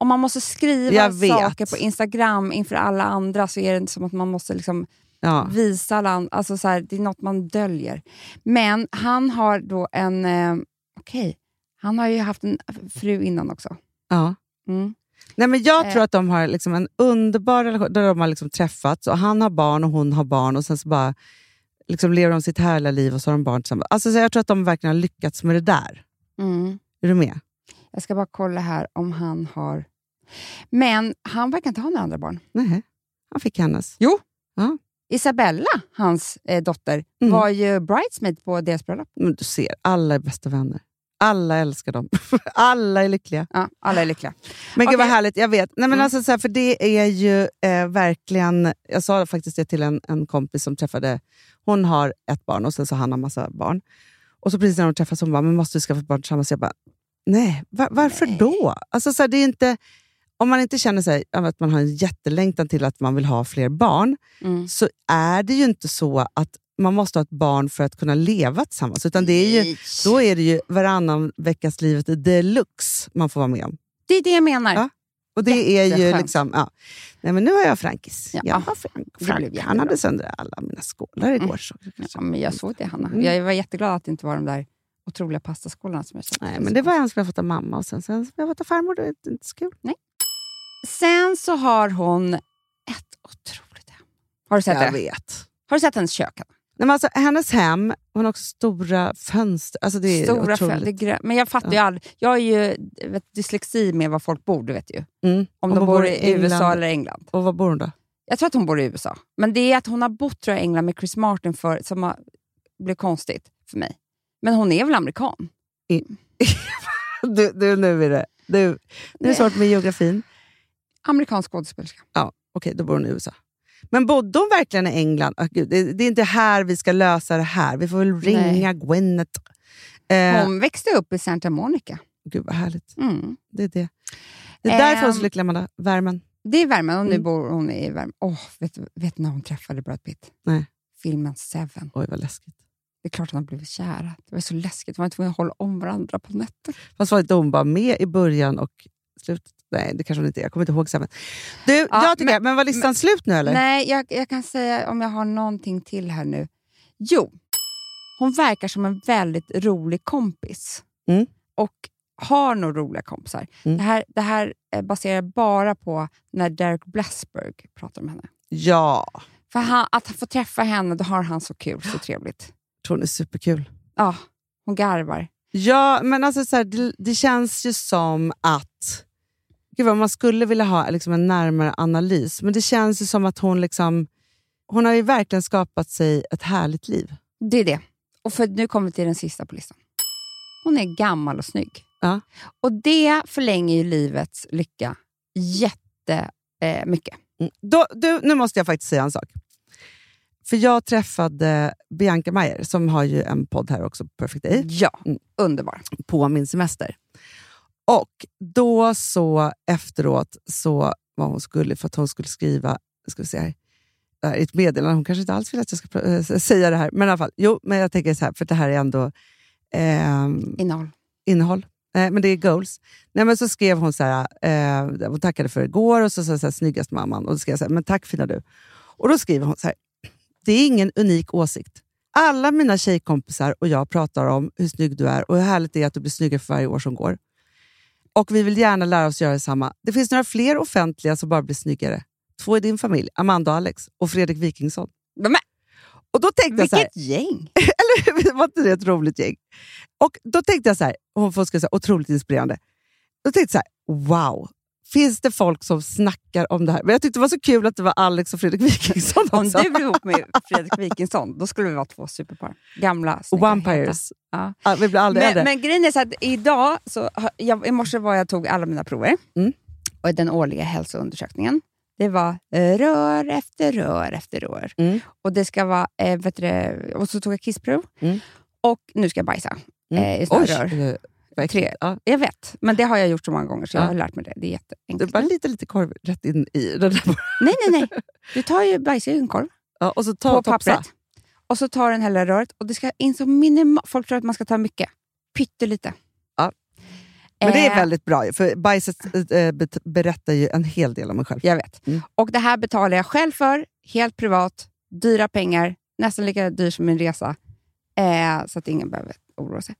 om man måste skriva saker på Instagram inför alla andra så är det som att man måste liksom Ja. visa alla andra. Alltså så här, det är något man döljer. Men han har då en... Eh, Okej, han har ju haft en fru innan också. Ja. Mm. Nej, men jag Eh. tror att de har liksom en underbar relation där de har liksom träffats och han har barn och hon har barn och sen så bara liksom lever de sitt härliga liv och så har de barn tillsammans. Alltså, så jag tror att de verkligen har lyckats med det där. Mm. Är du med? Jag ska bara kolla här om han har... Men han verkar inte ha några andra barn. Nej, han fick hennes. Jo. Ja. Isabella, hans eh, dotter, Mm. var ju bridesmaid på deras bröllop. Men du ser, alla är bästa vänner. Alla älskar dem. [laughs] alla är lyckliga. Ja, alla är lyckliga. Men gud vad härligt, jag vet. Nej, men Mm. alltså, så här, för det är ju eh, verkligen... Jag sa faktiskt det till en, en kompis som träffade... Hon har ett barn och sen så har han en massa barn. Och så precis när de träffas hon bara, men måste vi skaffa barn tillsammans? Jag bara, nej, va- varför Nej. då? Alltså, så här, det är inte, om man inte känner sig, att man har en jättelängtan till att man vill ha fler barn, Mm. så är det ju inte så att man måste ha ett barn för att kunna leva tillsammans. Utan det är ju, då är det ju varannan veckas livet deluxe man får vara med om. Det är det jag menar. Ja. Och det är ju Jätteskönt. liksom... Ja. Nej, men nu har jag Frankis. Ja. Jag har Frank. Frank. Han hade sönder alla mina skålar igår. Så. Ja, men jag såg det, Hanna. Mm. Jag var jätteglad att det inte var de där otroliga pastaskålarna som jag. Nej, men det var en som jag fått av mamma och sen, sen jag fått av farmor. Det är inte så kul. Sen så har hon ett otroligt hem. Har du sett jag det? vet. Har du sett hennes kök? Nej, men alltså, hennes hem, hon har också stora fönster. Alltså, det är Stora fönster, Men jag fattar ju Ja. aldrig. Jag har ju vet, dyslexi med var folk bor, du vet ju. Mm. Om Och de bor i USA eller England. Och var bor hon då? Jag tror att hon bor i USA. Men det är att hon har bott tror jag, i England med Chris Martin för, som har, blev konstigt för mig. Men hon är väl amerikan? [laughs] Du, du, nu är det, du, nu är svårt med geografin. Amerikansk skådespelerska. Ja, Okej, då bor hon i USA. Men bodde hon verkligen i England? Ah, gud, det, det är inte här vi ska lösa det här. Vi får väl ringa Gwyneth. Eh, Hon växte upp i Santa Monica. Gud vad härligt. Mm. Det är det. Det är därför hon Ehm, lycklig, Amanda. Värmen. Det är värmen och nu Mm. bor hon i värmen. Åh, vet, vet du när hon träffade Brad Pitt? Nej. Filmen Seven. Oj, vad läskigt. Det är klart att de har blivit kära. Det var så läskigt. De var tvungna att hålla om varandra på nätter. Fast var hon bara med i början och slutet? Nej, det kanske hon inte är. Jag kommer inte ihåg sen. Du, Ja, jag tycker, men- men, var listan slut nu eller? Nej, jag, jag kan säga om jag har någonting till här nu. Jo, hon verkar som en väldigt rolig kompis. Mm. Och har nog roliga kompisar. Mm. Det här, det här är baserar bara på när Derek Blasberg pratar om henne. Ja, För han, att få träffa henne, då har han så kul, så trevligt. Tror hon är superkul. Ja, hon garvar. Ja, men alltså så här, det, det känns ju som att... Gud vad man skulle vilja ha liksom en närmare analys, men det känns ju som att hon liksom... Hon har ju verkligen skapat sig ett härligt liv. Det är det. Och för nu kommer vi till den sista på listan. Hon är gammal och snygg. Ja. Och det förlänger ju livets lycka jättemycket. Eh, mycket. Mm. Då, du, nu måste jag faktiskt säga en sak. För jag träffade Bianca Mayer, som har ju en podd här också, Perfect Day, Ja, Mm. underbar. på min semester. Och då så efteråt så var hon skulle för att hon skulle skriva, ska vi se här, i ett meddelande. Hon kanske inte alls vill att jag ska äh, säga det här. Men i alla fall, jo, men jag tänker så här, för det här är ändå ehm, Innehåll. innehåll. Eh, men det är goals. Nej, men så skrev hon så här, eh, hon tackade för igår och så sa så här, snyggast mamman. Och då skrev jag så här, men tack fina du. Och då skriver hon så här, det är ingen unik åsikt. Alla mina tjejkompisar och jag pratar om hur snygg du är och hur härligt det är att du blir snyggare för varje år som går. Och vi vill gärna lära oss göra detsamma. Det finns några fler offentliga som bara blir snyggare. Två i din familj, Amanda och Alex och Fredrik Wikingsson. Men, Och då tänkte jag så här, vilket gäng! [laughs] eller var inte det ett roligt gäng? Och då tänkte jag så här, hon får säga otroligt inspirerande. Då tänkte jag så här, wow, finns det folk som snackar om det här? Men jag tyckte det var så kul att det var Alex och Fredrik Wikingsson Om också. du blir ihop med Fredrik Wikingsson, då skulle vi vara två superpar. Gamla, Vampires. Ja. Ja, vi blir aldrig Men, äldre. men grejen är så att idag, så, jag, i morse var jag tog alla mina prover. Mm. Och den årliga hälsoundersökningen. Det var eh, rör efter rör efter rör. Mm. Och det ska vara, eh, du, och så tog jag kissprov. Mm. Och nu ska jag bajsa Mm. eh, i Oj, rör. Tre. Ja, Jag vet, men det har jag gjort så många gånger så jag Ja. har lärt mig det. Det är jätteenkelt. bara lite, lite korv rätt in i den där. Nej, nej, nej. [laughs] Du tar ju en korv Ja, och så ta på topsa. pappret. Och så tar den hela röret och det ska in så minimalt. Folk tror att man ska ta mycket. Pyttelite. Ja. Men det är Eh, väldigt bra, för bajset eh, berättar ju en hel del om en själv. Jag vet. Mm. Och det här betalar jag själv för, helt privat, dyra pengar, nästan lika dyr som min resa. Eh, så att ingen behöver oroa sig.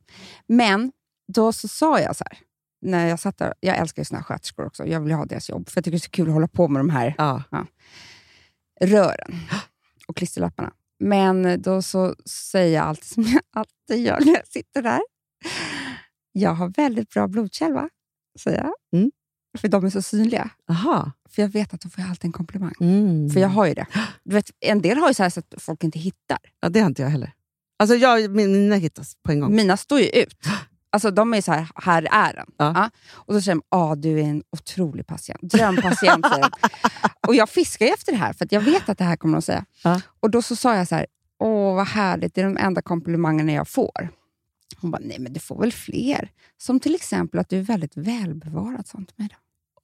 Men då så sa jag så här, när jag satt där, jag älskar ju såna här sköterskor också, jag vill ha deras jobb, för jag tycker det är så kul att hålla på med de här Ja. rören och klisterlapparna. Men då så säger jag alltid som jag alltid gör när jag sitter där. Jag har väldigt bra blodkärl, va? Säger jag. Mm. För de är så synliga. Aha. För jag vet att då får jag alltid en komplimang. Mm. För jag har ju det. Du vet, en del har ju så, här så att folk inte hittar. Ja, det har inte jag heller. Alltså, jag, min- mina hittas på en gång. Mina står ju ut. Alltså de är så här, här är den. Ja. Och då säger de, ah, du är en otrolig patient. Drömpatient. de. [laughs] och jag fiskar ju efter det här, för att jag vet att det här kommer de att säga. Ja. Och då så sa jag så här, åh vad härligt, det är de enda komplimangerna jag får. Hon bara, nej men du får väl fler. Som till exempel att du är väldigt välbevarad, sånt. Då.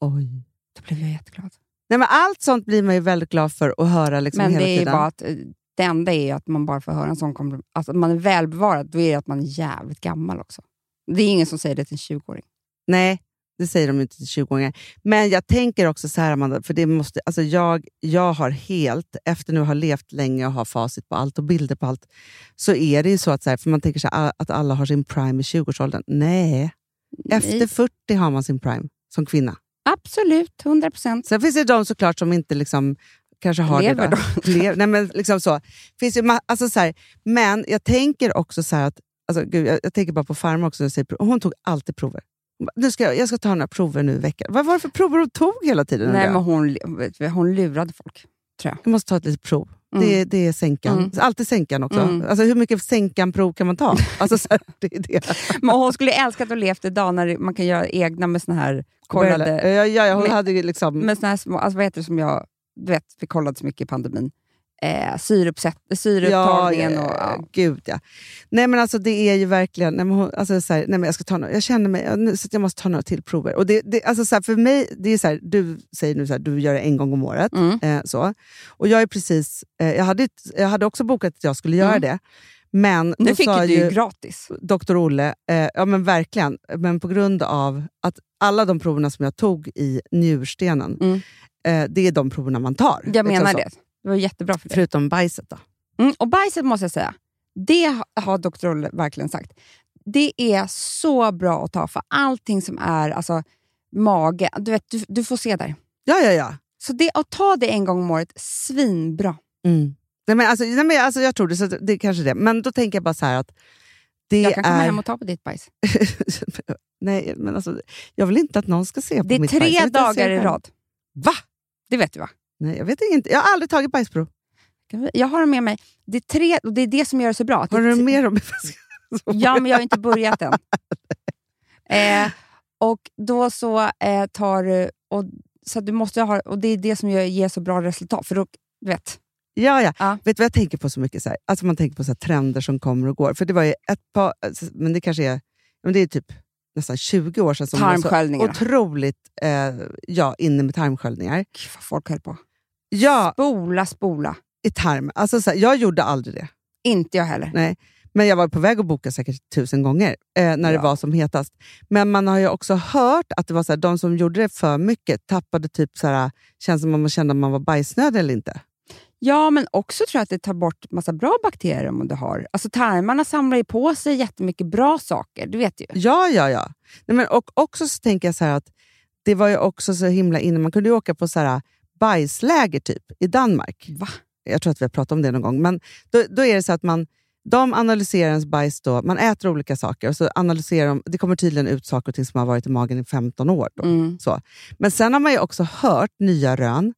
Oj. då blev jag jätteglad. Nej, men allt sånt blir man ju väldigt glad för att höra liksom, men hela det är tiden. bara att eh, det enda är att man bara får höra en sån komplimang. Alltså, att man är välbevarad, då är det att man är jävligt gammal också. Det är ingen som säger det till en 20-åring. Nej, det säger de inte till 20-åringar. Men jag tänker också så här, Amanda, för det måste, alltså jag, jag har helt, efter nu har levt länge och har facit på allt och bilder på allt, så är det ju så att, så här, för man tänker så här, att alla har sin prime i 20-årsåldern. Nej, efter Nej. 40 har man sin prime som kvinna. Absolut, 100 procent. Sen finns det de såklart som inte liksom, kanske har Lever det. Då. Lever, nej, men liksom så. Finns ju, alltså så här, men jag tänker också så här att, alltså, gud, jag, jag tänker bara på farmor också, säger, hon tog alltid prover. Nu ska jag, jag ska ta några prover nu i veckan. Vad var det för prover hon tog hela tiden? Nej, men hon, hon lurade folk, tror jag. jag måste ta ett litet prov. Mm. Det, det är sänkan. Mm. Alltid sänkan också. Mm. Alltså, hur mycket sänkan-prov kan man ta? [laughs] Alltså, så här, det är det. Men hon skulle älskat att levt idag när man kan göra egna med såna här kollade... Ja, ja, ja, hon med- hade liksom... Med såna här små, alltså vad heter det som jag... Du vet, vi kollade så mycket i pandemin. Eh, syreupptagningen ja, och... ja, Ja. Gud ja. Nej men alltså det är ju verkligen, nej, men alltså, så här, nej, men jag, ska ta några, jag känner mig, så att jag måste ta några till prover. Och det, det, alltså, så här, för mig, det är så här, du säger nu så här, du gör det en gång om året. Mm. Eh, så. Och jag är precis, eh, jag, hade, jag hade också bokat att jag skulle göra Mm. det. Men Nu fick sa du ju gratis. doktor Olle, eh, ja men verkligen, men på grund av att alla de proverna som jag tog i njurstenen, Mm. eh, det är de proverna man tar. Jag Liksom menar så. Det. Det var jättebra för dig. Förutom bajset då. Mm, och bajset måste jag säga, det ha- har doktor Olle verkligen sagt. Det är så bra att ta för allting som är alltså, mage. Du, vet, du, du får se där. Ja, ja, ja. Så det, att ta det en gång om året, svinbra. Mm. Nej, men alltså, nej, men alltså, jag tror det, så det är kanske det. Men då tänker jag bara så här att det jag kan komma är... hem och ta på ditt bajs. [laughs] nej, men alltså, jag vill inte att någon ska se på Det är mitt bajs. Tre vill inte se dagar det i rad. Va? Det vet du va? Nej, jag vet inte. Jag har aldrig tagit bajsprov. Jag har det med mig. Det är, tre, och det är det som gör det så bra. Har du tre- mer om [laughs] Ja, men jag har inte börjat än. [laughs] eh, och då så eh, tar du... Och, så du måste ha, och det är det som gör, ger så bra resultat. För då, du vet, Ja, ja. Ja. Vet du vad jag tänker på så mycket? Så här? Alltså man tänker på så trender som kommer och går. För det var ju ett par, alltså, men det kanske är, men det är typ nästan 20 år sedan som var så otroligt eh, ja, inne med tarmsköljningar. Gud, vad folk höll på. Ja, Spola, spola. i tarm. Alltså, så här, jag gjorde aldrig det. Inte jag heller. Nej. Men jag var på väg att boka säkert tusen gånger eh, när det Ja. var som hetast. Men man har ju också hört att det var så här, de som gjorde det för mycket tappade typ så här, känns som om man kände om man var bajsnödig eller inte. Ja, men också tror jag att det tar bort massa bra bakterier om du har. Alltså tarmarna samlar ju på sig jättemycket bra saker, du vet ju. Ja, ja, ja. Nej, men, och också så tänker jag så att det var ju också så himla inne. Man kunde ju åka på så här bajsläger typ i Danmark. Va? Jag tror att vi har pratat om det någon gång. Men då, då är det så att man, de analyserar ens bajs. Då, man äter olika saker och så analyserar de, det kommer tydligen ut saker och ting som har varit i magen i 15 år. Då. Mm. Så. Men sen har man ju också hört nya rön.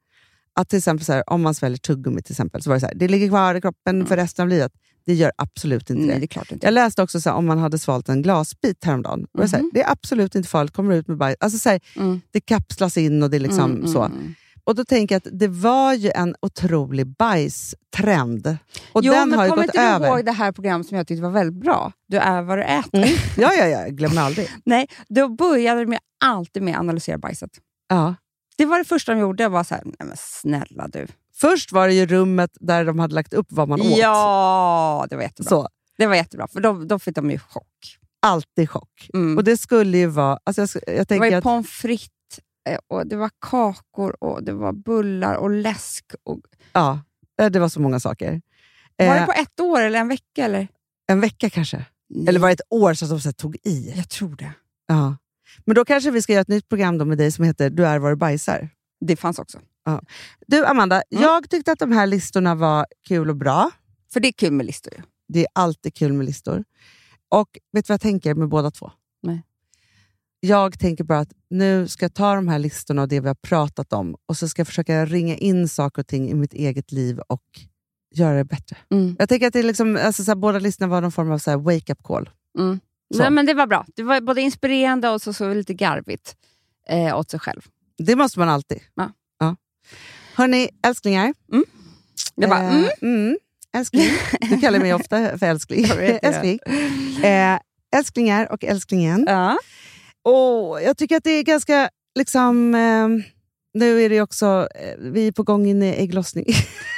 Att till exempel så här, om man sväljer tuggummi, till exempel, så var det så här, det ligger kvar i kroppen för resten av livet. Det gör absolut inte Nej, det. det är klart inte. Jag läste också så här, om man hade svalt en glasbit häromdagen. Var det, så här, Mhm. det är absolut inte farligt, kommer ut med bajs. Alltså, så Mm. Det kapslas in och det är liksom Mm, så. mm. Och då tänker jag att det var ju en otrolig bajstrend. Och jo, den men har ju kommer gått inte du över. ihåg det här programmet som jag tyckte var väldigt bra? Du är vad du äter. Mm. Ja, ja, ja, [laughs] glömmer aldrig. Nej, då började de alltid med att analysera bajset. Ja. Det var det första de gjorde. Jag var så här, nej men snälla du. Först var det ju rummet där de hade lagt upp vad man åt. Ja, det var jättebra. Så, Det var jättebra, för då, då fick de ju chock. alltid chock. Mm. Och det skulle ju vara... Alltså jag, jag det var ju att, pommes frites, eh, och det var kakor, och det var bullar och läsk. Och... ja, eh, det var så många saker. Var Eh, det på ett år eller en vecka? Eller? En vecka kanske? Nej, Eller var det ett år att de så tog i? Jag tror det. Ja. Men då kanske vi ska göra ett nytt program då med dig som heter Du är vad du bajsar. Det fanns också. Du Amanda, Mm. jag tyckte att de här listorna var kul och bra. För det är kul med listor ju. Det är alltid kul med listor. Och vet du vad jag tänker med båda två? Nej. Jag tänker bara att nu ska jag ta de här listorna och det vi har pratat om och så ska jag försöka ringa in saker och ting i mitt eget liv och göra det bättre. Mm. Jag tänker att det är liksom, alltså, så här, båda listorna var någon form av wake-up call. Mm. Så. Nej, men det var bra. Det var både inspirerande och så, så lite garvigt eh, åt sig själv. Det måste man alltid. Ja. Ja. Hörni, älsklingar. Jag bara, Eh, mm. mm, älskling. Du kallar mig ofta för älskling. [laughs] Vet älskling. Eh, älsklingar och älsklingen. Ja. Och jag tycker att det är ganska... liksom eh, Nu är det också... Eh, vi är på gång in i ägglossning.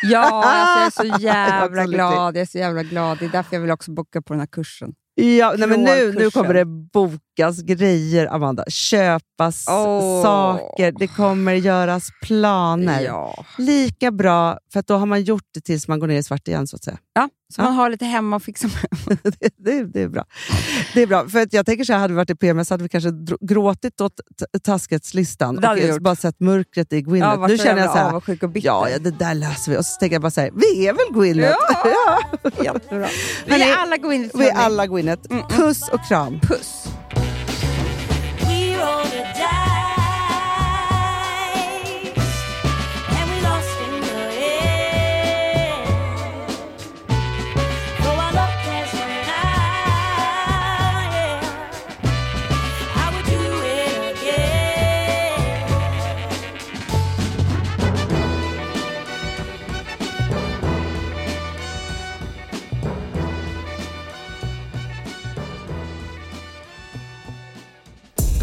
Ja, alltså jag är så [laughs] jävla glad. Jag är så jävla glad. Det är därför jag vill också boka på den här kursen. Ja, nej, men nu, nu kommer det bokas grejer, Amanda. Köpas Åh. saker. Det kommer göras planer. Ja. Lika bra, för då har man gjort det tills man går ner i svart igen. så att säga. ja, så Ja. man har lite hemma och fixar med. [laughs] det, det, det är bra. Det är bra. För att jag tänker så här, hade vi varit i PMS hade vi kanske gråtit åt taskhetslistan vi och gjort. bara sett mörkret i Gwyneth. Ja, nu känner jag så här, avundsjuk och bitter. ja, ja, det där löser vi. Och så tänker jag bara så här, vi är väl Gwyneth? Ja. [laughs] Jättebra. Vi Hörni, är alla Gwyneth. vi är alla Gwyneth. Puss och kram. Puss.